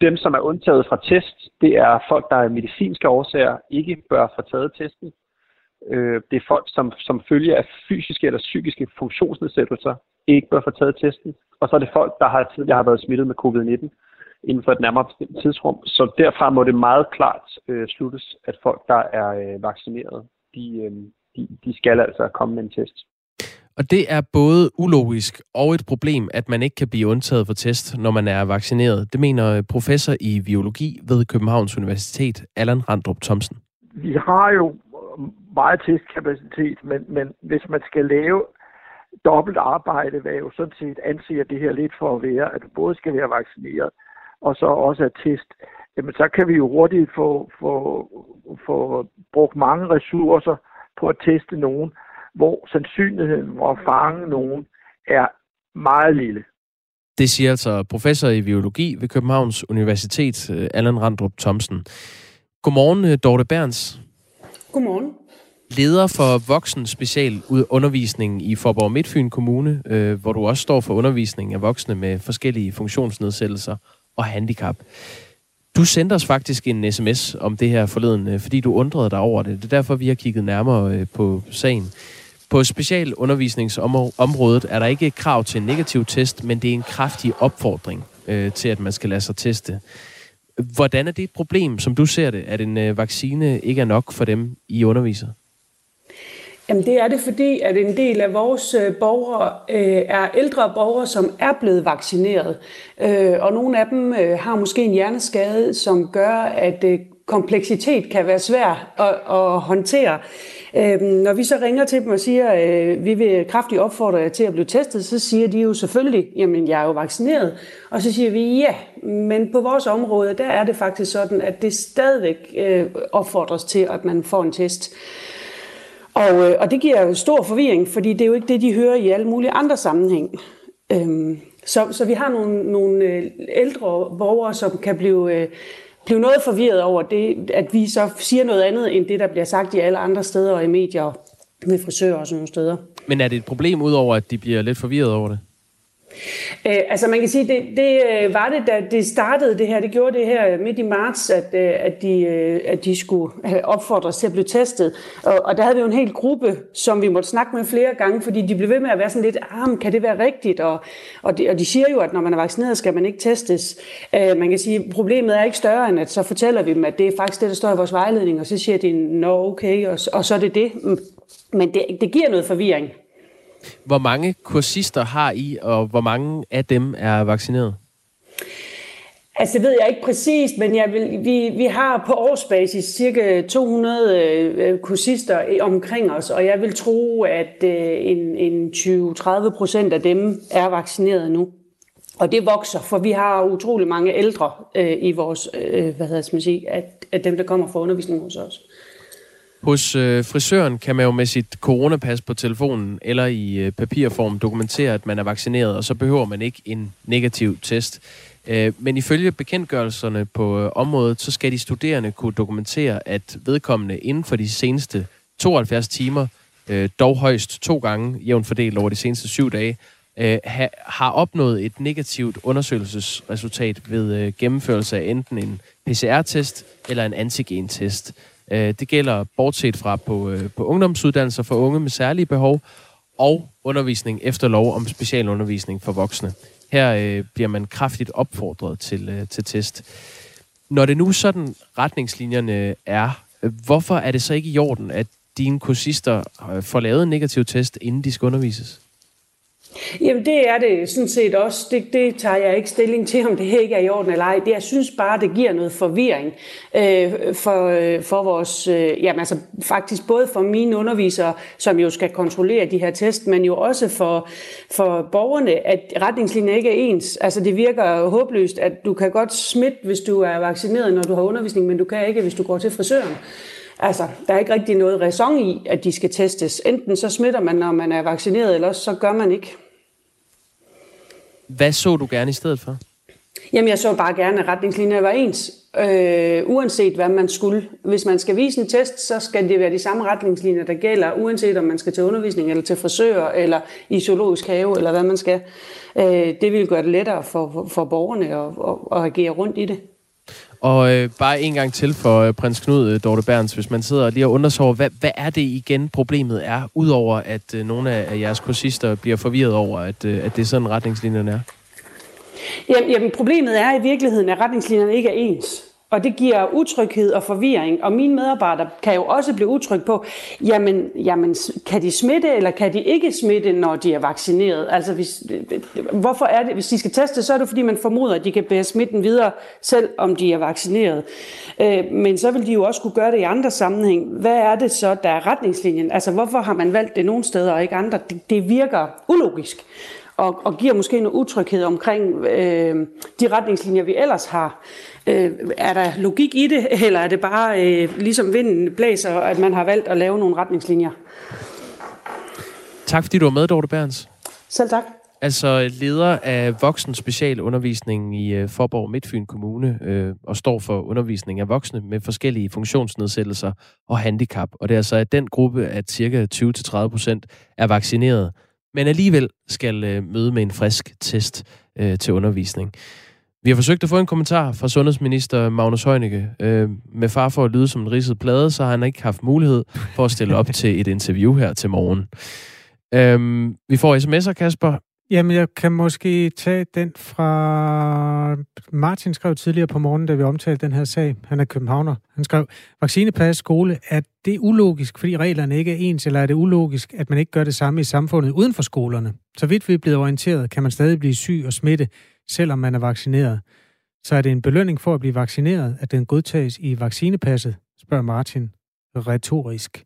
dem, som er undtaget fra test, det er folk, der af medicinske årsager ikke bør få taget testen. Øh, det er folk, som, som følge af fysiske eller psykiske funktionsnedsættelser ikke bør få taget testen. Og så er det folk, der har tidligere har været smittet med covid-19 inden for et nærmere bestemt tidsrum. Så derfra må det meget klart øh, sluttes, at folk, der er øh, vaccineret, de, øh, de, de skal altså komme med en test. Og det er både ulogisk og et problem, at man ikke kan blive undtaget for test, når man er vaccineret. Det mener professor i biologi ved Københavns Universitet, Allan Randrup Thomsen. Vi har jo meget testkapacitet, men, men hvis man skal lave dobbelt arbejde, hvad jo sådan set anser det her lidt for at være, at du både skal være vaccineret, og så også er test, jamen så kan vi jo hurtigt få, få, få brugt mange ressourcer på at teste nogen, hvor sandsynligheden for at fange nogen er meget lille. Det siger altså professor i biologi ved Københavns Universitet, øh, Allan Randrup Thomsen. Godmorgen, øh, Dorte Berns. Godmorgen. leder for voksen special undervisning i Forborg Midtfyn Kommune, øh, hvor du også står for undervisning af voksne med forskellige funktionsnedsættelser og handicap. Du sendte os faktisk en sms om det her forleden, øh, fordi du undrede dig over det. Det er derfor, vi har kigget nærmere øh, på sagen. På specialundervisningsområdet er der ikke et krav til en negativ test, men det er en kraftig opfordring øh, til, at man skal lade sig teste. Hvordan er det et problem, som du ser det, at en øh, vaccine ikke er nok for dem, I underviser? Jamen det er det, fordi at en del af vores øh, borgere øh, er ældre borgere, som er blevet vaccineret. Øh, og nogle af dem øh, har måske en hjerneskade, som gør, at øh, kompleksitet kan være svær at, at håndtere. Øh, når vi så ringer til dem og siger, at øh, vi vil kraftigt opfordre jer til at blive testet, så siger de jo selvfølgelig, jamen jeg er jo vaccineret. Og så siger vi, ja, men på vores område, der er det faktisk sådan, at det stadigvæk øh, opfordres til, at man får en test. Og, øh, og det giver jo stor forvirring, fordi det er jo ikke det, de hører i alle mulige andre sammenhæng. Øhm, så, så vi har nogle, nogle øh, ældre borgere, som kan blive, øh, blive noget forvirret over det, at vi så siger noget andet, end det, der bliver sagt i alle andre steder og i medier med frisører og sådan nogle steder. Men er det et problem, udover at de bliver lidt forvirret over det? Øh, altså man kan sige, det, det øh, var det, da det startede det her. Det gjorde det her midt i marts, at, øh, at, de, øh, at de skulle opfordres til at blive testet. Og, og der havde vi jo en hel gruppe, som vi måtte snakke med flere gange, fordi de blev ved med at være sådan lidt, ah, kan det være rigtigt? Og, og, de, og de siger jo, at når man er vaccineret, skal man ikke testes. Øh, man kan sige, problemet er ikke større, end at så fortæller vi dem, at det er faktisk det, der står i vores vejledning, og så siger de, nå okay, og, og så er det det. Men det, det giver noget forvirring. Hvor mange kursister har I, og hvor mange af dem er vaccineret? Altså, det ved jeg ikke præcist, men jeg vil, vi, vi har på årsbasis cirka 200 øh, kursister omkring os, og jeg vil tro, at øh, en, en 20-30 procent af dem er vaccineret nu. Og det vokser, for vi har utrolig mange ældre øh, i vores, øh, hvad hedder man sige, at, at dem, der kommer fra undervisning hos os. Hos øh, frisøren kan man jo med sit coronapas på telefonen eller i øh, papirform dokumentere, at man er vaccineret, og så behøver man ikke en negativ test. Øh, men ifølge bekendtgørelserne på øh, området, så skal de studerende kunne dokumentere, at vedkommende inden for de seneste 72 timer, øh, dog højst to gange jævnt fordelt over de seneste syv dage, øh, ha, har opnået et negativt undersøgelsesresultat ved øh, gennemførelse af enten en PCR-test eller en antigen-test. Øh, det gælder bortset fra på, øh, på ungdomsuddannelser for unge med særlige behov og undervisning efter lov om specialundervisning for voksne. Her øh, bliver man kraftigt opfordret til, øh, til test. Når det nu sådan retningslinjerne er, øh, hvorfor er det så ikke i orden, at dine kursister øh, får lavet en negativ test, inden de skal undervises? Jamen det er det sådan set også. Det, det tager jeg ikke stilling til, om det ikke er i orden eller ej. Det, jeg synes bare, det giver noget forvirring øh, for, øh, for vores, øh, jamen altså faktisk både for mine undervisere, som jo skal kontrollere de her test, men jo også for, for borgerne, at retningslinjen ikke er ens. Altså det virker håbløst, at du kan godt smitte, hvis du er vaccineret, når du har undervisning, men du kan ikke, hvis du går til frisøren. Altså, der er ikke rigtig noget ræson i, at de skal testes. Enten så smitter man, når man er vaccineret, eller så gør man ikke. Hvad så du gerne i stedet for? Jamen, jeg så bare gerne, at retningslinjerne var ens, øh, uanset hvad man skulle. Hvis man skal vise en test, så skal det være de samme retningslinjer, der gælder, uanset om man skal til undervisning, eller til frisør, eller i zoologisk have, eller hvad man skal. Øh, det vil gøre det lettere for, for, for borgerne at, at, at agere rundt i det. Og øh, bare en gang til for øh, prins Knud, øh, Dorte Berns, hvis man sidder lige og undrer sig over, hvad, hvad er det igen problemet er, udover at øh, nogle af, af jeres kursister bliver forvirret over, at, øh, at det er sådan retningslinjerne er? Jamen, jamen, problemet er i virkeligheden, at retningslinjerne ikke er ens. Og det giver utryghed og forvirring. Og mine medarbejdere kan jo også blive utryg på, jamen, jamen kan de smitte, eller kan de ikke smitte, når de er vaccineret? Altså, hvis, hvorfor er det, hvis de skal teste, så er det fordi, man formoder, at de kan bære smitten videre, selv om de er vaccineret. Øh, men så vil de jo også kunne gøre det i andre sammenhæng. Hvad er det så, der er retningslinjen? Altså, hvorfor har man valgt det nogle steder og ikke andre? Det, det virker ulogisk og, og giver måske noget utryghed omkring øh, de retningslinjer, vi ellers har. Øh, er der logik i det, eller er det bare øh, ligesom vinden blæser, at man har valgt at lave nogle retningslinjer? Tak fordi du var med, Dorte Berns. Selv tak. altså leder af voksen specialundervisning i øh, Forborg Midtfyn Kommune, øh, og står for undervisning af voksne med forskellige funktionsnedsættelser og handicap. Og det er altså, at den gruppe, at cirka 20-30 procent er vaccineret, men alligevel skal øh, møde med en frisk test øh, til undervisning. Vi har forsøgt at få en kommentar fra sundhedsminister Magnus Heunicke. Øh, med far for at lyde som en ridset plade, så har han ikke haft mulighed for at stille op [laughs] til et interview her til morgen. Øh, vi får sms'er, Kasper. Jamen, jeg kan måske tage den fra... Martin skrev tidligere på morgen, da vi omtalte den her sag. Han er københavner. Han skrev, vaccinepas skole, er det ulogisk, fordi reglerne ikke er ens, eller er det ulogisk, at man ikke gør det samme i samfundet uden for skolerne? Så vidt vi er blevet orienteret, kan man stadig blive syg og smitte, selvom man er vaccineret. Så er det en belønning for at blive vaccineret, at den godtages i vaccinepasset, spørger Martin retorisk.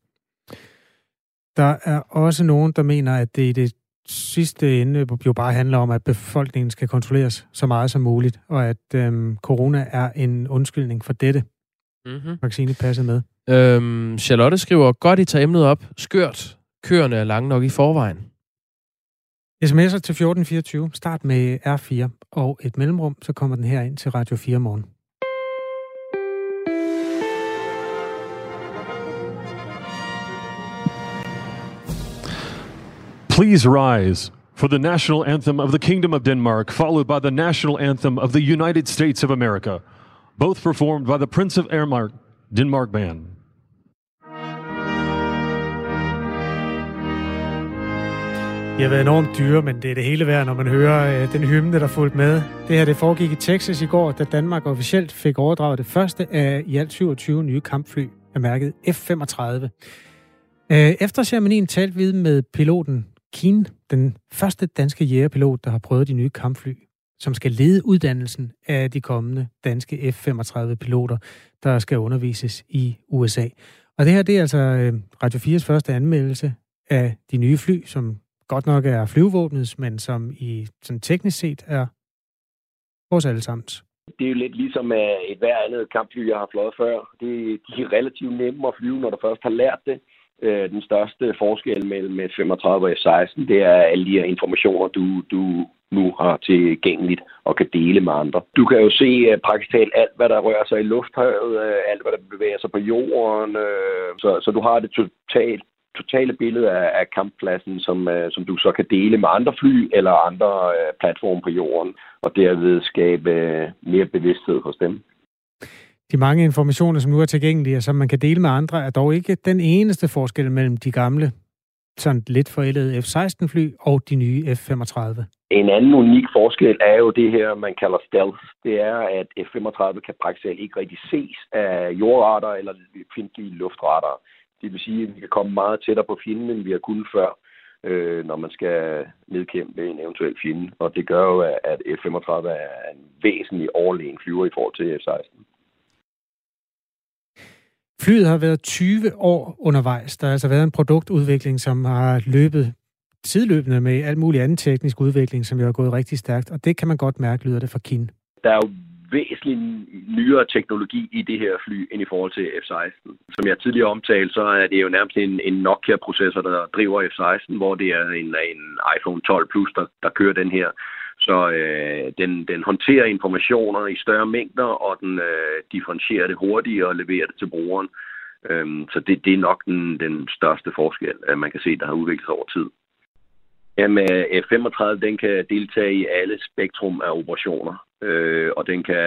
Der er også nogen, der mener, at det i det sidste ende jo bare handler om, at befolkningen skal kontrolleres så meget som muligt, og at øhm, corona er en undskyldning for dette. Mm-hmm. Vaccinepasset med. Øhm, Charlotte skriver, godt I tager emnet op. Skørt. Køerne er lange nok i forvejen. SMS'er til 1424. Start med R4 og et mellemrum, så kommer den her ind til Radio 4 morgen. Please rise for the national anthem of the Kingdom of Denmark, followed by the national anthem of the United States of America, both performed by the Prince of Denmark, Denmark Band. De har været enormt dyre, men det er det hele værd, når man hører øh, den hymne, der fulgte med. Det her det foregik i Texas i går, da Danmark officielt fik overdraget det første af i alt 27 nye kampfly af mærket F-35. Øh, efter ceremonien talte vi med piloten Keen, den første danske jægerpilot, der har prøvet de nye kampfly, som skal lede uddannelsen af de kommende danske F-35-piloter, der skal undervises i USA. Og det her, det er altså øh, Radio 4's første anmeldelse af de nye fly, som godt nok er flyvevåbnets, men som i sådan teknisk set er vores allesammens. Det er jo lidt ligesom et hver andet kampfly, jeg har fløjet før. Det, de er relativt nemme at flyve, når du først har lært det. Øh, den største forskel mellem F-35 og F-16, det er alle de her informationer, du, du nu har tilgængeligt og kan dele med andre. Du kan jo se uh, praktisk talt alt, hvad der rører sig i lufthavet, uh, alt, hvad der bevæger sig på jorden. Uh, så, så du har det totalt totale billede af, af kamppladsen, som, uh, som du så kan dele med andre fly eller andre uh, platforme på jorden, og derved skabe uh, mere bevidsthed hos dem. De mange informationer, som nu er tilgængelige, og som man kan dele med andre, er dog ikke den eneste forskel mellem de gamle, sådan lidt forældede F-16-fly og de nye F-35. En anden unik forskel er jo det her, man kalder stealth. Det er, at F-35 kan praktisk ikke rigtig ses af jordradar eller fjendtlige luftradar. Det vil sige, at vi kan komme meget tættere på fjenden, end vi har kunnet før, øh, når man skal nedkæmpe en eventuel fjende. Og det gør jo, at F-35 er en væsentlig overlegen flyver i forhold til F-16. Flyet har været 20 år undervejs. Der har altså været en produktudvikling, som har løbet tidløbende med alt muligt anden teknisk udvikling, som jo har gået rigtig stærkt. Og det kan man godt mærke, lyder det fra Kin. Der er jo væsentlig nyere teknologi i det her fly end i forhold til F-16. Som jeg tidligere omtalte, så er det jo nærmest en, en Nokia-processor, der driver F-16, hvor det er en, en iPhone 12 Plus, der, der kører den her. Så øh, den, den håndterer informationer i større mængder, og den øh, differentierer det hurtigere og leverer det til brugeren. Øhm, så det, det er nok den, den største forskel, at man kan se, der har udviklet sig over tid. Jamen, øh, F-35 den kan deltage i alle spektrum af operationer, øh, og den kan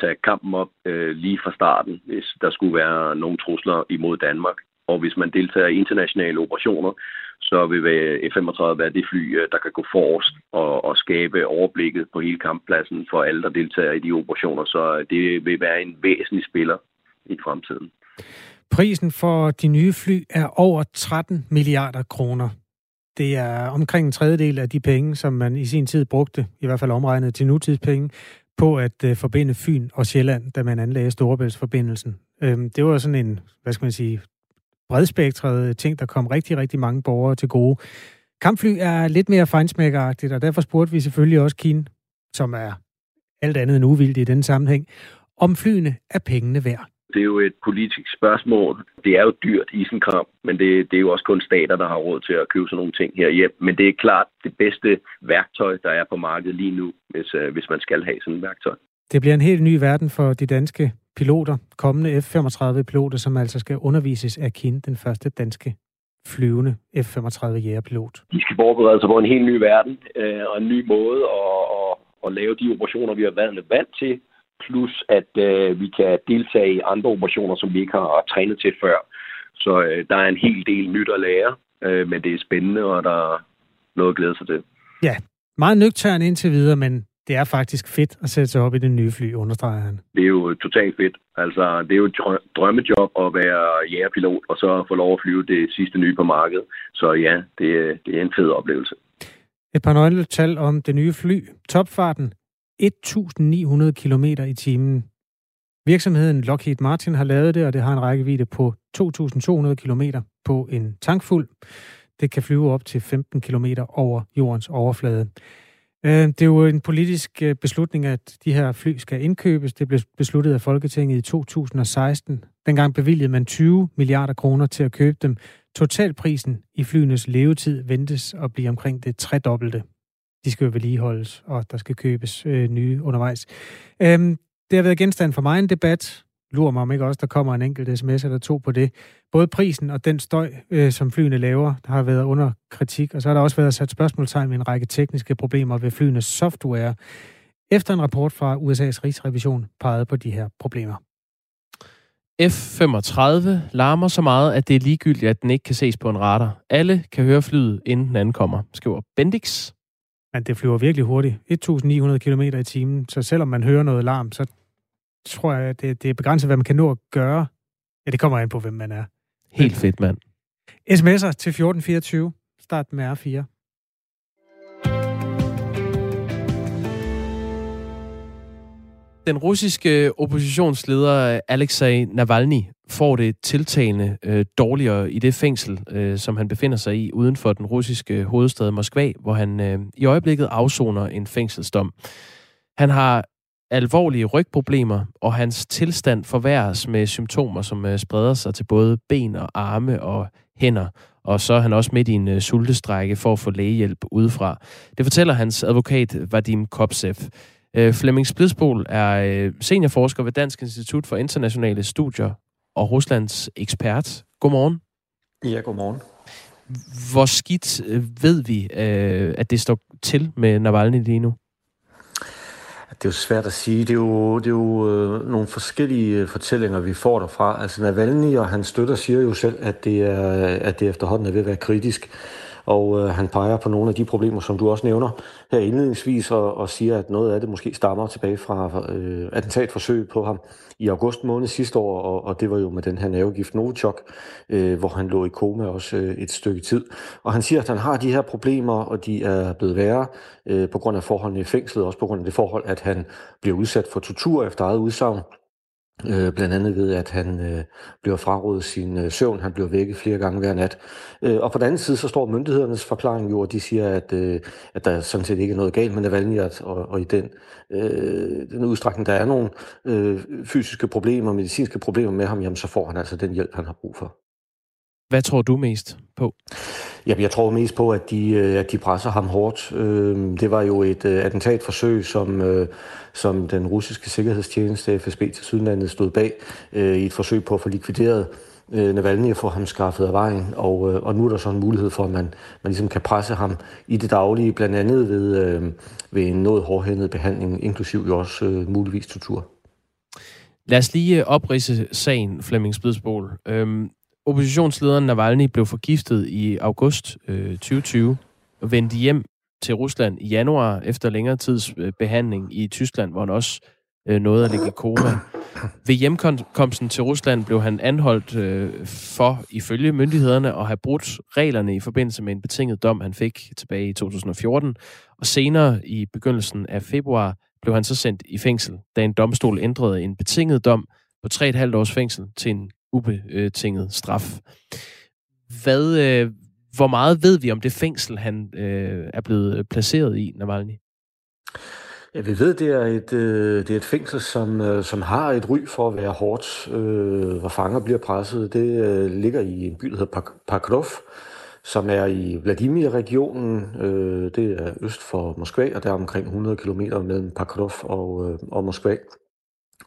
tage kampen op øh, lige fra starten, hvis der skulle være nogle trusler imod Danmark. Og hvis man deltager i internationale operationer, så vil F-35 være det fly, øh, der kan gå forrest og, og skabe overblikket på hele kamppladsen for alle, der deltager i de operationer. Så øh, det vil være en væsentlig spiller i fremtiden. Prisen for de nye fly er over 13 milliarder kroner. Det er omkring en tredjedel af de penge, som man i sin tid brugte, i hvert fald omregnet til nutidspenge, på at øh, forbinde Fyn og Sjælland, da man anlagde Storebæltsforbindelsen. Øhm, det var sådan en, hvad skal man sige, bredspektret øh, ting, der kom rigtig, rigtig mange borgere til gode. Kampfly er lidt mere fejnsmækkeragtigt, og derfor spurgte vi selvfølgelig også Kine, som er alt andet end uvildt i den sammenhæng, om flyene er pengene værd. Det er jo et politisk spørgsmål. Det er jo dyrt isenkram, men det, det er jo også kun stater, der har råd til at købe sådan nogle ting her hjem. Men det er klart det bedste værktøj, der er på markedet lige nu, hvis, uh, hvis man skal have sådan et værktøj. Det bliver en helt ny verden for de danske piloter, kommende F-35-piloter, som altså skal undervises af Kin, den første danske flyvende F-35 jægerpilot. De skal forberede sig på en helt ny verden øh, og en ny måde at, at, at lave de operationer, vi har været vant til, plus at øh, vi kan deltage i andre operationer, som vi ikke har trænet til før. Så øh, der er en hel del nyt at lære, øh, men det er spændende, og der er noget at glæde sig til. Ja, meget nøgtern indtil videre, men det er faktisk fedt at sætte sig op i det nye fly, understreger han. Det er jo totalt fedt. Altså, det er jo et drømmejob at være jægerpilot, og så få lov at flyve det sidste nye på markedet. Så ja, det, det er en fed oplevelse. Et par nøgletal om det nye fly. Topfarten 1.900 km i timen. Virksomheden Lockheed Martin har lavet det, og det har en rækkevidde på 2.200 km på en tankfuld. Det kan flyve op til 15 km over jordens overflade. Øh, det er jo en politisk øh, beslutning, at de her fly skal indkøbes. Det blev besluttet af Folketinget i 2016. Dengang bevilgede man 20 milliarder kroner til at købe dem. Totalprisen i flyenes levetid ventes at blive omkring det tredobbelte. De skal jo vedligeholdes, og der skal købes øh, nye undervejs. Øhm, det har været genstand for mig en debat lurer mig om ikke også, der kommer en enkelt sms eller to på det. Både prisen og den støj, øh, som flyene laver, der har været under kritik, og så har der også været sat spørgsmålstegn ved en række tekniske problemer ved flyenes software, efter en rapport fra USA's rigsrevision pegede på de her problemer. F-35 larmer så meget, at det er ligegyldigt, at den ikke kan ses på en radar. Alle kan høre flyet, inden den ankommer, skriver Bendix. Men det flyver virkelig hurtigt. 1.900 km i timen, så selvom man hører noget larm, så tror jeg, det, det er begrænset, hvad man kan nå at gøre. Ja, det kommer an på, hvem man er. Helt fedt, mand. SMS'er til 1424. Start med R4. Den russiske oppositionsleder øh, Alexei Navalny får det tiltagende øh, dårligere i det fængsel, øh, som han befinder sig i uden for den russiske hovedstad Moskva, hvor han øh, i øjeblikket afsoner en fængselsdom. Han har alvorlige rygproblemer, og hans tilstand forværres med symptomer, som øh, spreder sig til både ben og arme og hænder. Og så er han også midt i en øh, sultestrække for at få lægehjælp udefra. Det fortæller hans advokat Vadim Kopsev. Uh, Flemming Splidsbol er uh, seniorforsker ved Dansk Institut for Internationale Studier og Ruslands ekspert. Godmorgen. Ja, godmorgen. Hvor skidt ved vi, uh, at det står til med Navalny lige nu? Det er jo svært at sige. Det er jo, det er jo øh, nogle forskellige øh, fortællinger, vi får derfra. Altså Navalny og hans støtter siger jo selv, at det, er, at det efterhånden er ved at være kritisk. Og øh, han peger på nogle af de problemer, som du også nævner her indledningsvis, og, og siger, at noget af det måske stammer tilbage fra øh, attentatforsøg på ham i august måned sidste år, og, og det var jo med den her nervegift Novichok, øh, hvor han lå i koma også øh, et stykke tid. Og han siger, at han har de her problemer, og de er blevet værre øh, på grund af forholdene i fængslet, også på grund af det forhold, at han bliver udsat for tortur efter eget udsagn. Øh, blandt andet ved, at han øh, bliver frarådet sin øh, søvn. Han bliver vækket flere gange hver nat. Øh, og på den anden side, så står myndighedernes forklaring jo, og de siger, at, øh, at der sådan set ikke er noget galt med Navalny, og, og i den, øh, den udstrækning, der er nogle øh, fysiske problemer, medicinske problemer med ham, jamen så får han altså den hjælp, han har brug for. Hvad tror du mest på? Jamen, jeg tror mest på, at de, øh, at de presser ham hårdt. Øh, det var jo et øh, attentatforsøg, som, som den russiske sikkerhedstjeneste FSB til Sydlandet stod bag i et forsøg på at få likvideret Navalny og få ham skaffet af vejen. Og, og nu er der så en mulighed for, at man, man ligesom kan presse ham i det daglige, blandt andet ved, ved en noget hårdhændet behandling, inklusiv jo også muligvis tortur. Lad os lige oprise sagen, Flemming Spidsbol. Øhm, oppositionslederen Navalny blev forgiftet i august øh, 2020 og vendte hjem til Rusland i januar efter længere tids øh, behandling i Tyskland, hvor han også øh, nåede at ligge i koma. Ved hjemkomsten til Rusland blev han anholdt øh, for, ifølge myndighederne, at have brudt reglerne i forbindelse med en betinget dom, han fik tilbage i 2014. Og senere i begyndelsen af februar blev han så sendt i fængsel, da en domstol ændrede en betinget dom på 3,5 års fængsel til en ubetinget straf. Hvad, øh, hvor meget ved vi om det fængsel, han øh, er blevet øh, placeret i, Navalny? Ja, vi ved, det er et, øh, det er et fængsel, som, øh, som har et ry for at være hårdt, øh, hvor fanger bliver presset. Det øh, ligger i en by, der hedder Pakrov, som er i Vladimir-regionen. Øh, det er øst for Moskva, og der er omkring 100 km mellem Pakrov og, øh, og Moskva.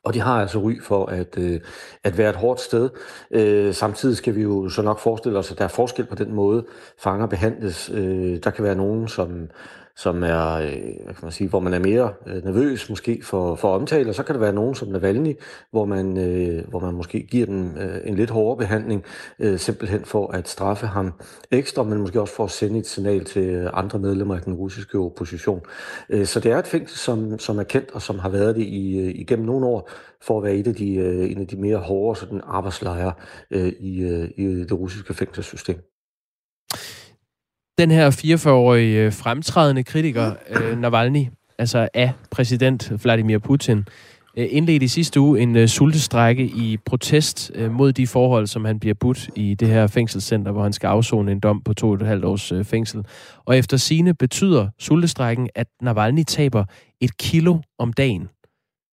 Og de har altså ry for at, øh, at være et hårdt sted. Øh, samtidig skal vi jo så nok forestille os, at der er forskel på den måde, fanger behandles. Øh, der kan være nogen, som som er, øh, hvad kan man sige, hvor man er mere øh, nervøs måske for, for omtale, og så kan der være nogen som Navalny, hvor man, øh, hvor man måske giver den øh, en lidt hårdere behandling, øh, simpelthen for at straffe ham ekstra, men måske også for at sende et signal til andre medlemmer af den russiske opposition. Øh, så det er et fængsel, som, som er kendt, og som har været det i, øh, igennem nogle år, for at være et af de, øh, en af de mere hårde sådan, arbejdslejre øh, i, øh, i det russiske fængselssystem. Den her 44-årige øh, fremtrædende kritiker, øh, Navalny, altså af præsident Vladimir Putin, øh, indledte i sidste uge en øh, sultestrække i protest øh, mod de forhold, som han bliver budt i det her fængselscenter, hvor han skal afzone en dom på to og et halvt års øh, fængsel. Og efter sine betyder sultestrækken, at Navalny taber et kilo om dagen.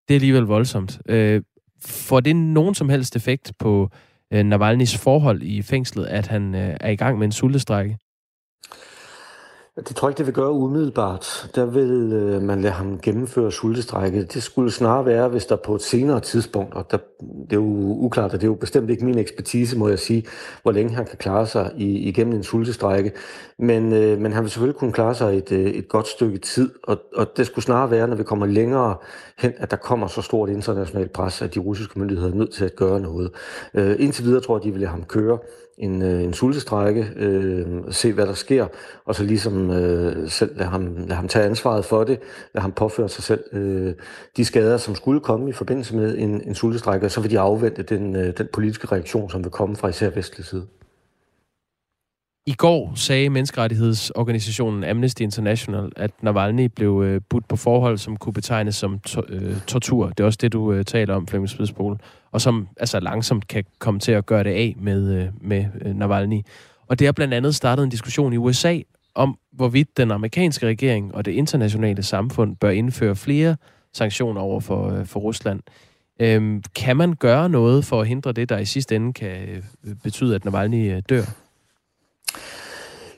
Det er alligevel voldsomt. Øh, får det nogen som helst effekt på øh, Navalnys forhold i fængslet, at han øh, er i gang med en sultestrække? Det tror jeg ikke, det vil gøre umiddelbart. Der vil øh, man lade ham gennemføre sultestrækket. Det skulle snarere være, hvis der på et senere tidspunkt, og der, det er jo uklart, og det er jo bestemt ikke min ekspertise, må jeg sige, hvor længe han kan klare sig i, igennem en sultestrække. Men, øh, men han vil selvfølgelig kunne klare sig et, øh, et godt stykke tid, og, og det skulle snarere være, når vi kommer længere hen, at der kommer så stort internationalt pres, at de russiske myndigheder er nødt til at gøre noget. Øh, indtil videre tror jeg, de vil lade ham køre en, øh, en sultestrække, øh, se hvad der sker, og så ligesom øh, selv lade ham, lade ham tage ansvaret for det, lade ham påføre sig selv øh, de skader, som skulle komme i forbindelse med en, en sultestrække, og så vil de afvente den, øh, den politiske reaktion, som vil komme fra især vestlig side. I går sagde menneskerettighedsorganisationen Amnesty International, at Navalny blev øh, budt på forhold, som kunne betegnes som to- øh, tortur. Det er også det, du øh, taler om, Flemming Spidsbol. Og som altså langsomt kan komme til at gøre det af med, øh, med øh, Navalny. Og det har blandt andet startet en diskussion i USA om, hvorvidt den amerikanske regering og det internationale samfund bør indføre flere sanktioner over for, øh, for Rusland. Øhm, kan man gøre noget for at hindre det, der i sidste ende kan øh, betyde, at Navalny øh, dør?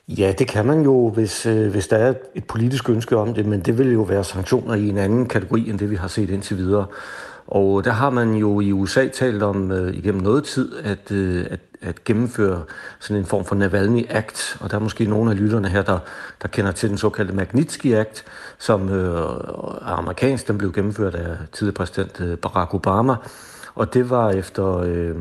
Ja, det kan man jo, hvis, øh, hvis der er et politisk ønske om det, men det vil jo være sanktioner i en anden kategori, end det vi har set indtil videre. Og der har man jo i USA talt om øh, igennem noget tid, at, øh, at, at gennemføre sådan en form for Navalny Act. Og der er måske nogle af lytterne her, der, der kender til den såkaldte Magnitsky Act, som øh, er amerikansk. Den blev gennemført af tidligere præsident øh, Barack Obama. Og det var efter... Øh,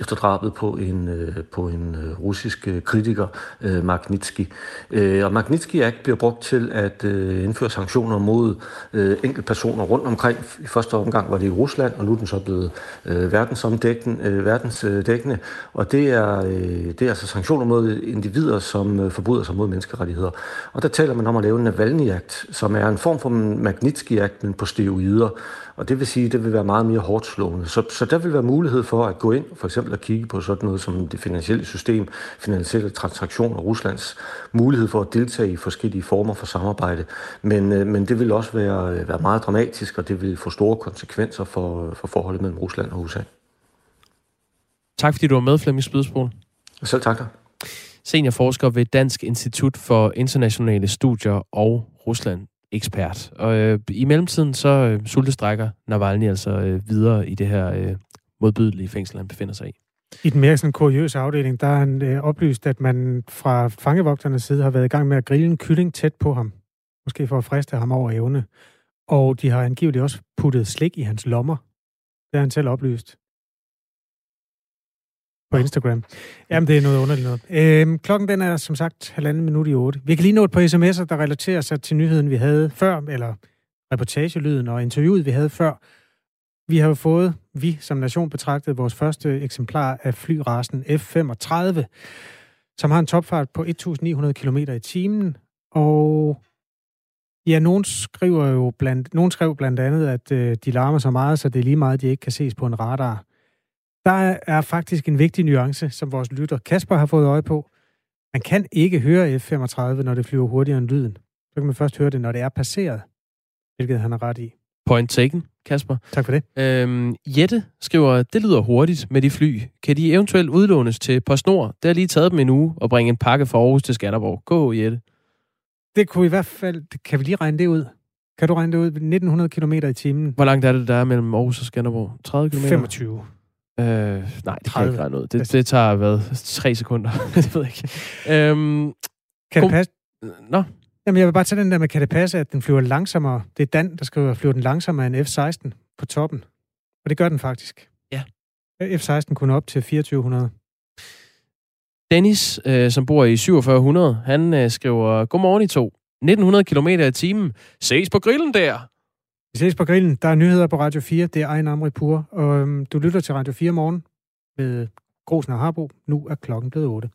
efter drabet på en, øh, på en øh, russisk øh, kritiker, øh, Magnitsky. Øh, og Magnitsky Act bliver brugt til at øh, indføre sanktioner mod øh, enkeltpersoner rundt omkring. I første omgang var det i Rusland, og nu er den så blevet øh, verdensomdækkende, øh, verdensdækkende. Og det er, øh, det er altså sanktioner mod individer, som øh, forbryder sig mod menneskerettigheder. Og der taler man om at lave en Navalny Act, som er en form for Magnitsky Act, men på steroider. Og det vil sige, at det vil være meget mere hårdt slående. Så, så der vil være mulighed for at gå ind, for eksempel at kigge på sådan noget som det finansielle system, finansielle transaktioner, Ruslands mulighed for at deltage i forskellige former for samarbejde. Men, øh, men det vil også være, være meget dramatisk, og det vil få store konsekvenser for, for forholdet mellem Rusland og USA. Tak fordi du var med, Flemming Spydsbol. Selv tak dig. Seniorforsker ved Dansk Institut for Internationale Studier og Rusland ekspert. Og øh, i mellemtiden så øh, sultestrækker Navalny altså øh, videre i det her øh, modbydelige fængsel, han befinder sig i. I den mere sådan kuriøse afdeling, der er han øh, oplyst, at man fra fangevogternes side har været i gang med at grille en kylling tæt på ham. Måske for at friste ham over evne. Og de har angiveligt også puttet slik i hans lommer. Det har han selv oplyst på Instagram. Jamen, det er noget underligt noget. Øhm, klokken den er som sagt halvanden minut i otte. Vi kan lige nå et par sms'er, der relaterer sig til nyheden, vi havde før, eller reportagelyden og interviewet, vi havde før. Vi har jo fået, vi som nation betragtet, vores første eksemplar af flyrasen F-35, som har en topfart på 1.900 km i timen, og Ja, nogen skriver jo blandt, nogen skrev blandt andet, at øh, de larmer så meget, så det er lige meget, de ikke kan ses på en radar. Der er faktisk en vigtig nuance, som vores lytter Kasper har fået øje på. Man kan ikke høre F-35, når det flyver hurtigere end lyden. Så kan man først høre det, når det er passeret. hvilket han har ret i. Point taken, Kasper. Tak for det. Øhm, Jette skriver, det lyder hurtigt med de fly. Kan de eventuelt udlånes til PostNord? Det har lige taget dem en uge at bringe en pakke fra Aarhus til Skanderborg. Gå, Jette. Det kunne i hvert fald... Kan vi lige regne det ud? Kan du regne det ud? 1900 km i timen. Hvor langt er det, der er mellem Aarhus og Skanderborg? 30 km? 25. Øh, nej, det kan jeg ikke regne ud. Det, det tager, hvad, tre sekunder? [laughs] det ved jeg ikke. Øhm, Kan det passe? Nå? Jamen, jeg vil bare tage den der med, kan det passe, at den flyver langsommere? Det er Dan, der skriver, flyver den langsommere end F-16 på toppen. Og det gør den faktisk. Ja. F-16 kunne op til 2400. Dennis, øh, som bor i 4700, han øh, skriver, Godmorgen I to. 1900 km i timen. Ses på grillen der. Vi ses på grillen. Der er nyheder på Radio 4. Det er Ejn Amri Pur. Og øhm, du lytter til Radio 4 morgen med Grosen og Harbo. Nu er klokken blevet 8.